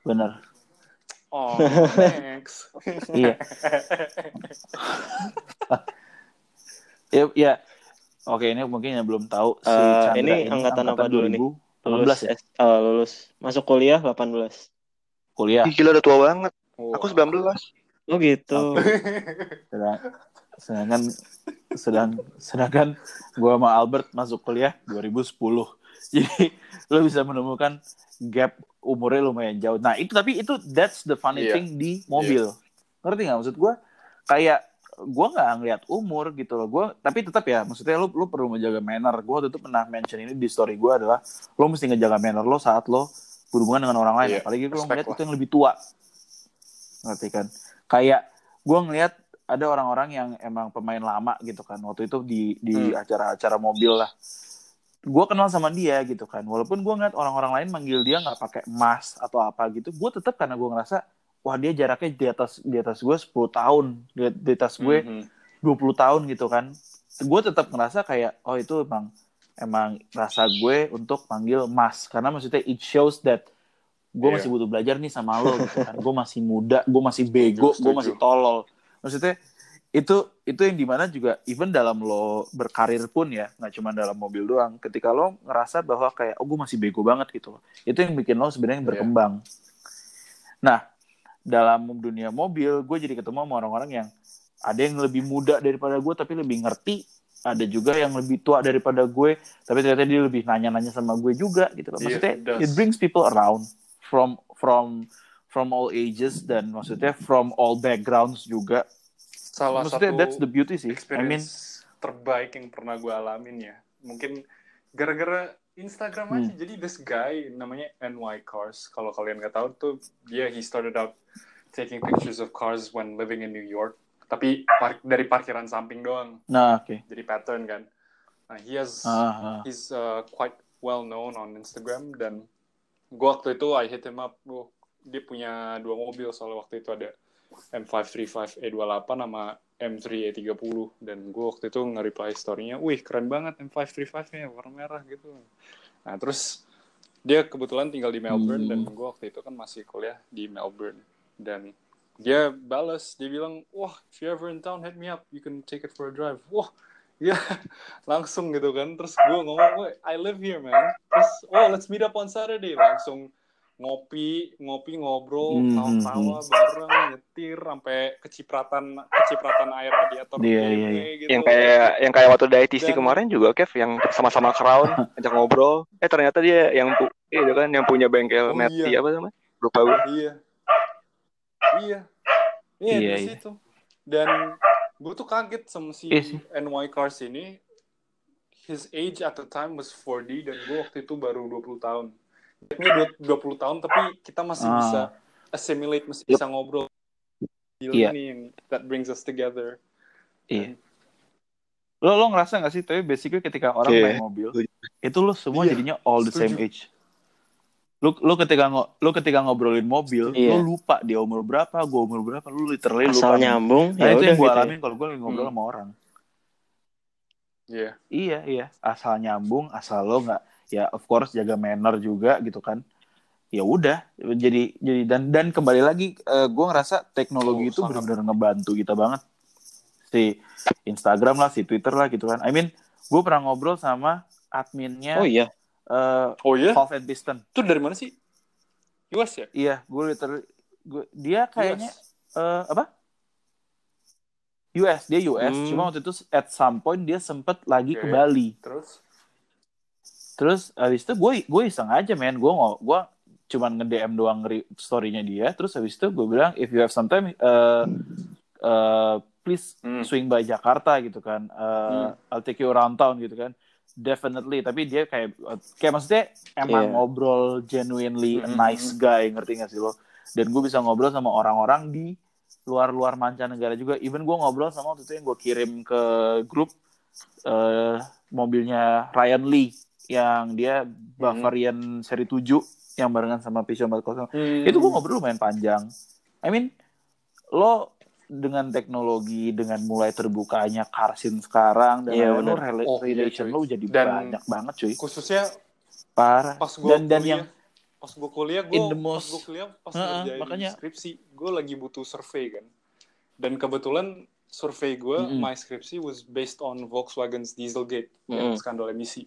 benar. Oh, thanks. *laughs* Iya. *laughs* Ya, ya. Oke, ini mungkin yang belum tahu si Eh, Chandra ini angkatan apa dulu nih? 2018 ya? S- eh, lulus. Masuk kuliah 18. Kuliah. Ih, gila udah tua banget. Wow. Aku 19. Oh gitu. Sedang, sedangkan sedang sedangkan gua sama Albert masuk kuliah 2010. *laughs* Jadi lo bisa menemukan gap umurnya lumayan jauh. Nah, itu tapi itu that's the funny Iya. thing di mobil. Ngerti nggak maksud gua? Kayak gua nggak ngeliat umur gitu loh. Gua tapi tetap ya maksudnya lu lu perlu menjaga manner. Gua waktu itu pernah mention ini di story gua adalah lo mesti ngejaga manner lo saat lo berhubungan dengan orang lain. Iya, Apalagi kalau ngeliat lah. itu yang lebih tua. Ngerti kan? Kayak gua ngeliat ada orang-orang yang emang pemain lama gitu kan. Waktu itu di di Hmm. acara-acara mobil lah. Gue kenal sama dia gitu kan. Walaupun gue ngeliat orang-orang lain manggil dia nggak pakai emas atau apa gitu, gue tetap karena gue ngerasa wah dia jaraknya di atas di atas gue 10 tahun, di, di atas gue Mhm. 20 tahun gitu kan. Gue tetap ngerasa kayak oh itu emang emang rasa gue untuk panggil mas karena maksudnya it shows that gue Iya. masih butuh belajar nih sama lo gitu kan. gue masih muda, gue masih bego, gue masih tolol. Maksudnya itu itu yang di mana juga even dalam lo berkarir pun ya nggak cuma dalam mobil doang ketika lo ngerasa bahwa kayak oh gue masih bego banget gitu itu yang bikin lo sebenarnya Iya. berkembang nah dalam dunia mobil gue jadi ketemu sama orang-orang yang ada yang lebih muda daripada gue tapi lebih ngerti ada juga yang lebih tua daripada gue tapi ternyata dia lebih nanya-nanya sama gue juga gitu loh Iya, maksudnya it does. it brings people around from from from all ages dan maksudnya from all backgrounds juga Salah maksudnya satu that's the beauty sih I mean terbaik yang pernah gue alamin ya. Mungkin gara-gara Instagram Hmm. aja. Jadi this guy namanya NY Cars. Kalau kalian nggak tahu tuh dia he started out taking pictures of cars when living in New York. tapi par- dari parkiran samping doang Nah, oke. jadi pattern kan nah he has Ah, ah. he's uh, quite well known on Instagram dan gua waktu itu I hit him up gua, dia punya dua mobil soalnya waktu itu ada M535 E28 sama M3 E30 dan gua waktu itu nge-reply story-nya wih keren banget M535 nya warna merah gitu. Nah terus dia kebetulan tinggal di Melbourne Hmm. dan gua waktu itu kan masih kuliah di Melbourne. Dan dia balas dia bilang wah if you ever in town hit me up. You can take it for a drive. Wah ya *laughs* langsung gitu kan. Terus gue ngomong "Woi, I live here man. Terus oh let's meet up on Saturday. Langsung ngopi ngopi ngobrol Hmm, tawa-tawa bareng nyetir sampai kecipratan kecipratan air radiator Iya, BMW iya, iya. gitu. Yang kayak yang kayak waktu di ITC Dan- kemarin juga Kev yang sama-sama crown *laughs* ajak ngobrol. Eh ternyata dia yang pu itu kan yang punya bengkel Oh, Meti iya. apa namanya? Lupa gue iya. Iya. Iya Iya, di iya. situ. Dan gue tuh kaget sama si Iya. NY Cars ini his age at the time was 40 dan gue waktu itu baru 20 tahun ini 20 tahun tapi kita masih Ah. bisa assimilate masih Yup. bisa ngobrol Gila Iya. ini yang that brings us together Iya. Lo lo ngerasa gak sih? Tapi basically ketika orang Iya. main mobil, itu lo semua Iya, jadinya all the same setuju. age. Lo lo ketika ngo, lo ketika ngobrolin mobil, Iya. lo lupa dia umur berapa, gue umur berapa, lo literally lupa. asal nyambung Nah, ya itu udah yang gue gitu ya. alamin kalau gue lagi ngobrol Hmm. sama orang. Iya Iya iya, asal nyambung, asal lo nggak ya of course jaga manner juga gitu kan. Ya udah, jadi jadi dan dan kembali lagi gue ngerasa teknologi Oh, itu benar-benar ngebantu kita banget. Si Instagram lah, si Twitter lah gitu kan. I mean, gue pernah ngobrol sama adminnya oh iya eh, oh iya and Piston. itu dari mana sih US ya Iya, gue literally gue dia kayaknya US. eh, apa? US, dia US. Hmm. Cuma waktu itu at some point dia sempet lagi ke Oke. Bali. terus Terus habis itu gue gue iseng aja men, gue nggak gue cuman nge DM doang story-nya dia. Terus habis itu gue bilang if you have some time, uh, uh, please Hmm. swing by Jakarta gitu kan. Uh, I'll take you around town gitu kan. Definitely, tapi dia kayak kayak maksudnya emang Iya. ngobrol genuinely a Hmm. nice guy, ngerti gak sih lo? Dan gue bisa ngobrol sama orang-orang di luar-luar mancanegara juga. Even gue ngobrol sama waktu itu yang gue kirim ke grup eh, mobilnya Ryan Lee yang dia Bavarian seri 7 yang barengan sama Peugeot 400. Hmm. Itu gue ngobrol lumayan panjang. I mean, lo dengan teknologi dengan mulai terbukanya Karsin sekarang dan Iya, lo bener. rela- Oh, iya, relation cuy. lo jadi Dan- banyak banget cuy. khususnya Parah. pas gue Dan dan kuliah, yang pas gue kuliah gue pas most- gue kuliah pas Heeh, ngerjain makanya. skripsi gue lagi butuh survei kan dan kebetulan survei gue Mm-mm. my skripsi was based on Volkswagen's Dieselgate yang Mm-mm. skandal emisi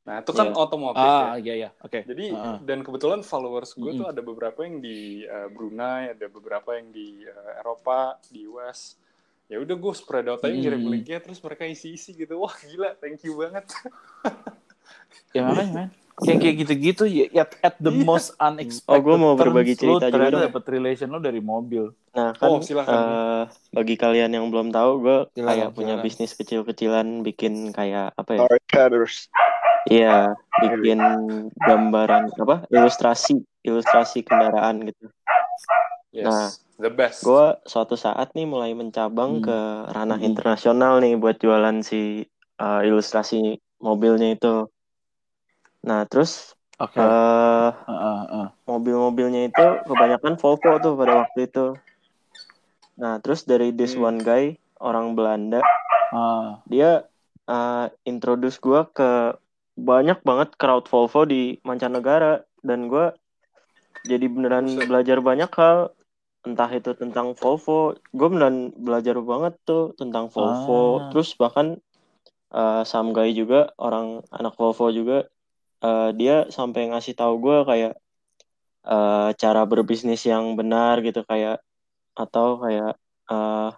nah itu kan Iya. otomotif ah ya iya iya oke. jadi Heeh. dan kebetulan followers gue Mm-mm. tuh ada beberapa yang di uh, Brunei ada beberapa yang di uh, Eropa di US ya udah gue spread out aja ngirim Mm. linknya terus mereka isi isi gitu wah gila thank you banget *laughs* Ya makanya man. Kayak kayak gitu-gitu ya at, at the Iya. most unexpected. Oh, gua mau berbagi terms, lo cerita juga ternyata dong. dapet relation lo dari mobil. Nah kan Oh, silakan. eh, bagi kalian yang belum tahu, gue Silakan, kayak punya silakan. bisnis kecil-kecilan bikin kayak apa ya? Arcaders Iya, bikin gambaran apa? Ilustrasi, ilustrasi kendaraan gitu. yes Nah, the best Gue suatu saat nih mulai mencabang Hmm. ke ranah Hmm. internasional nih buat jualan si eh, ilustrasi mobilnya itu. Nah terus Oke. eh Heeh, heeh. mobil-mobilnya itu kebanyakan Volvo tuh pada waktu itu. Nah, terus dari this Hmm. one guy, orang Belanda, Ah. dia uh, introduce gua ke banyak banget crowd Volvo di mancanegara dan gua jadi beneran Buset. belajar banyak hal entah itu tentang Volvo gue beneran belajar banget tuh tentang Volvo Ah. terus bahkan uh, some guy juga orang anak Volvo juga uh, dia sampai ngasih tahu gue kayak uh, cara berbisnis yang benar gitu kayak atau kayak uh,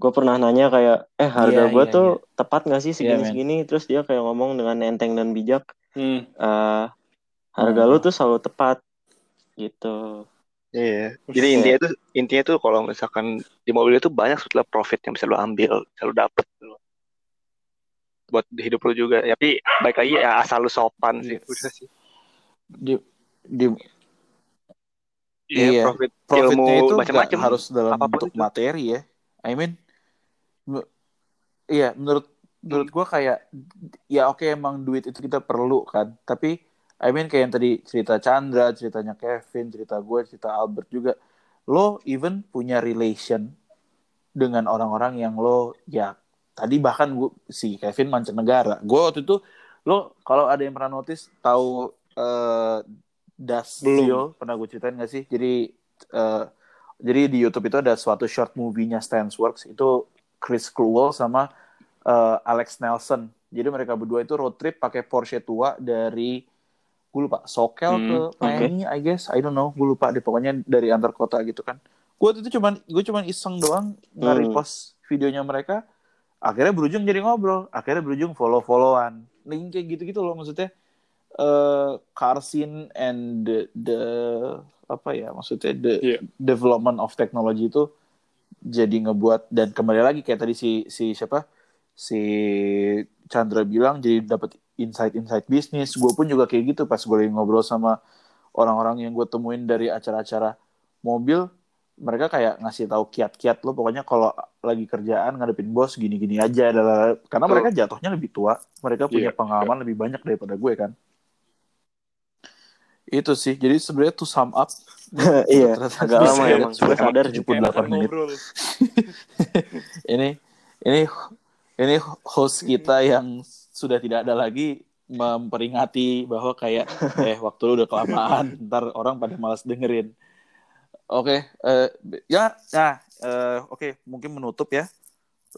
gue pernah nanya kayak eh harga Iya, gue iya, tuh tepat gak sih segini men. segini terus dia kayak ngomong dengan enteng dan bijak Hmm. uh, harga Hmm. lu tuh selalu tepat gitu Iya. Jadi Iya. intinya tuh intinya tuh kalau misalkan di mobil itu banyak sebetulnya profit yang bisa lo ambil, bisa lo dapet buat hidup lo juga. Tapi baik lagi ya asal lo sopan sih. Udah sih. Di di Iya, Iya. profit profitnya ilmu itu nggak macam-macam. harus dalam apa pun bentuk itu. materi ya. I mean, me- iya menurut menurut gue kayak ya oke emang duit itu kita perlu kan, tapi I mean kayak yang tadi cerita Chandra, ceritanya Kevin, cerita gue, cerita Albert juga, lo even punya relation dengan orang-orang yang lo ya tadi bahkan gue si Kevin mancanegara, gue waktu itu lo kalau ada yang pernah notice tahu eh Das Belum. Seal, pernah gue ceritain gak sih? Jadi eh, jadi di YouTube itu ada suatu short movie-nya Stansworks itu Chris Cluel sama eh, Alex Nelson. Jadi mereka berdua itu road trip pakai Porsche tua dari gue lupa Sokel Hmm, ke Miami, I guess, I don't know, gue lupa deh pokoknya dari antar kota gitu kan. Gue itu cuman gue cuman iseng doang nge-repost videonya mereka, akhirnya berujung jadi ngobrol, akhirnya berujung follow-followan. Yang kayak gitu-gitu loh maksudnya eh car scene and the, the apa ya maksudnya the Iya. development of technology itu jadi ngebuat dan kembali lagi kayak tadi si si siapa si Chandra bilang jadi dapat insight-insight bisnis. Gue pun juga kayak gitu pas gue lagi ngobrol sama orang-orang yang gue temuin dari acara-acara mobil. Mereka kayak ngasih tahu kiat-kiat lo pokoknya kalau lagi kerjaan ngadepin bos gini-gini aja adalah karena Betul. mereka jatuhnya lebih tua. Mereka punya Iya, pengalaman lebih banyak daripada gue kan. Itu sih. Jadi sebenarnya to sum up *laughs* iya, agak lama ya, emang. sudah Gue sadar. 78 Enakan menit. *laughs* *laughs* Ini ini ini host kita yang sudah tidak ada lagi memperingati bahwa kayak *laughs* eh waktu lu udah kelamaan ntar orang pada malas dengerin. Oke eh, ya nah eh, oke mungkin menutup ya.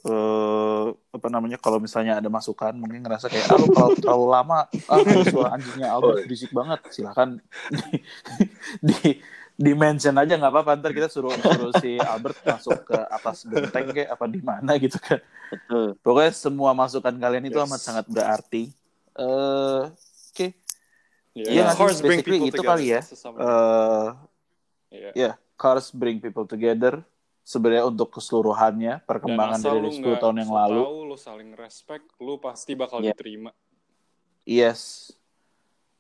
Eh apa namanya kalau misalnya ada masukan mungkin ngerasa kayak ah lu kalau terlalu lama ah ada suara anjingnya *laughs* Albert berisik banget. Silahkan di, di di mention aja nggak apa-apa ntar kita suruh suruh si Albert masuk ke atas genteng kayak apa di mana gitu kan Betul. pokoknya semua masukan kalian itu Yes. amat sangat berarti eh oke Iya, Iya, of course, bring basically people itu together. kali ya. Eh Iya. ya cars bring people together sebenarnya untuk keseluruhannya perkembangan dari lu 10 nggak tahun yang lalu tahu, lu saling respect, lu pasti bakal Iya. diterima. yes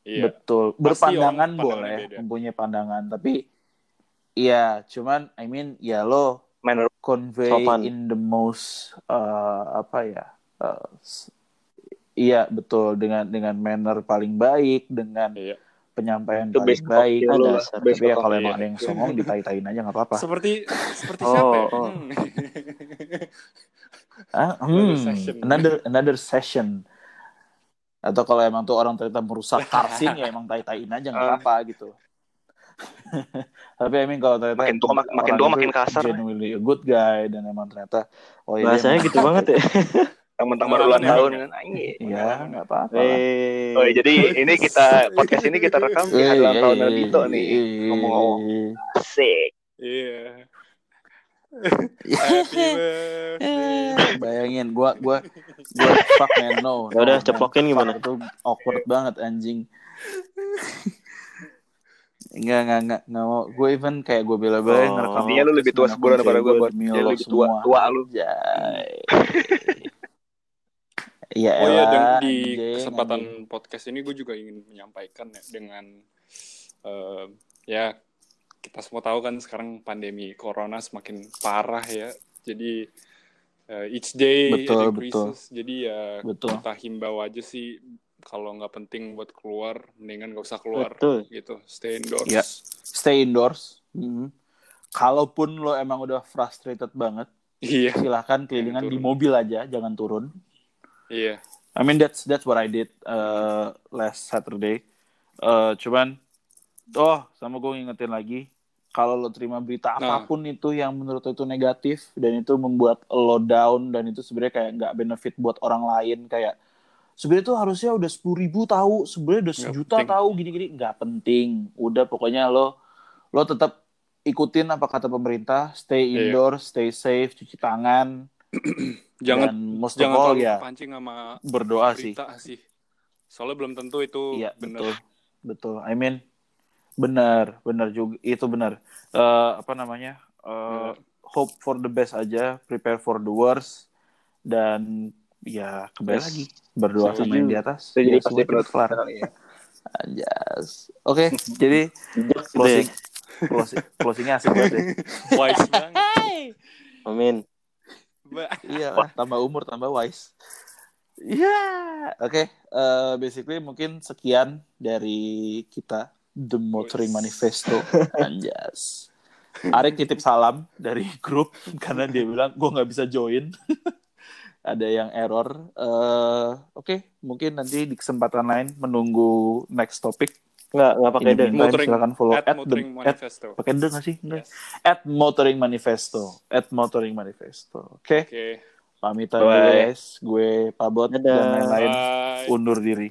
Iya. betul Pasti berpandangan boleh beda. mempunyai pandangan tapi iya cuman I mean ya lo Manner convey Sopan. in the most uh, apa ya uh, iya betul dengan dengan manner paling baik dengan Iya. penyampaian itu paling baik. Dasar. Basic tapi ya kalau emang ada yang songong ditai-tain aja nggak apa-apa Seperti seperti Oh, siapa ya? oh. Hmm. Ah, Another hmm, session. another another session atau kalau emang tuh orang ternyata merusak *laughs* karsin ya emang tai-taiin aja nggak Ah. apa-apa gitu *laughs* tapi I mean kalau ternyata Makin tua, mak- makin tua makin kasar. genuinely a good guy dan emang ternyata oh iya Bahasanya gitu banget ya. *laughs* mentang-mentang baru ulang tahun ya, kan anjing. Iya, nggak apa-apa. Eh, Oh, jadi ini kita podcast ini kita rekam di hari ulang tahun Eh, Dito nih. Ngomong-ngomong. Asik. Iya. Bayangin gua gua gua fuck man no. Ya udah, no, ceplokin gimana? Itu awkward banget anjing. Enggak, enggak, enggak, enggak mau. Gue even kayak gue bela-bela Oh. ngerekam. Intinya lu lebih tua sebulan daripada gua, demi Dia lo lebih tua- semua. tua lu. Anjay. Iya, Oh iya, dan di anjing, kesempatan anjing. podcast ini gue juga ingin menyampaikan ya dengan eh, ya kita semua tahu kan sekarang pandemi corona semakin parah ya. Jadi eh, each day Betul, increases. Jadi ya Betul. kita himbau aja sih kalau nggak penting buat keluar, mendingan nggak usah keluar Betul. gitu. Stay indoors. Iya. Stay indoors. Mhm. Kalaupun lo emang udah frustrated banget, Iya. silahkan kelilingan Jangan di mobil aja, jangan turun. Iya. I mean that's that's what I did uh, last Saturday. Uh, cuman, oh sama gue ngingetin lagi, kalau lo terima berita Nah. apa pun itu yang menurut lo itu negatif dan itu membuat lo down dan itu sebenarnya kayak nggak benefit buat orang lain kayak sebenarnya tuh harusnya udah sepuluh ribu tahu, sebenarnya udah sejuta tahu gini-gini nggak penting. Udah pokoknya lo lo tetap ikutin apa kata pemerintah, stay Iya. indoor, stay safe, cuci tangan, *clears throat* Jangan dan most of jangan all ya pancing sama berdoa sih. sih. Soalnya belum tentu itu Iya benar. betul betul. I mean benar benar juga itu benar. Eh, apa namanya? Eh, hope for the best aja, prepare for the worst dan ya kembali Yes. lagi berdoa Setuju. sama yang di atas. Jadi biar pasti penutup kelar. Iya. Anjas. Oke, *laughs* jadi closing closing closingnya asik banget deh. *laughs* Wise banget. Amin. Iya lah, tambah umur, tambah wise. Iya, oke. Eh, basically mungkin sekian dari kita The Motoring. Manifesto. *laughs* Anjas. Arik titip salam dari grup *laughs* karena dia bilang gue nggak bisa join. *laughs* Ada yang error. Eh, oke, mungkin nanti di kesempatan lain menunggu next topic. Nggak, nggak pakai the Motoring- silakan follow At at, Motoring the, at Manifesto. pakai the nggak sih? Nggak. Yes. At Motoring Manifesto. At Motoring Manifesto. Oke. Oke. Pamitan Bye. dulu guys. Gue Pabot Dadah. dan lain-lain undur diri.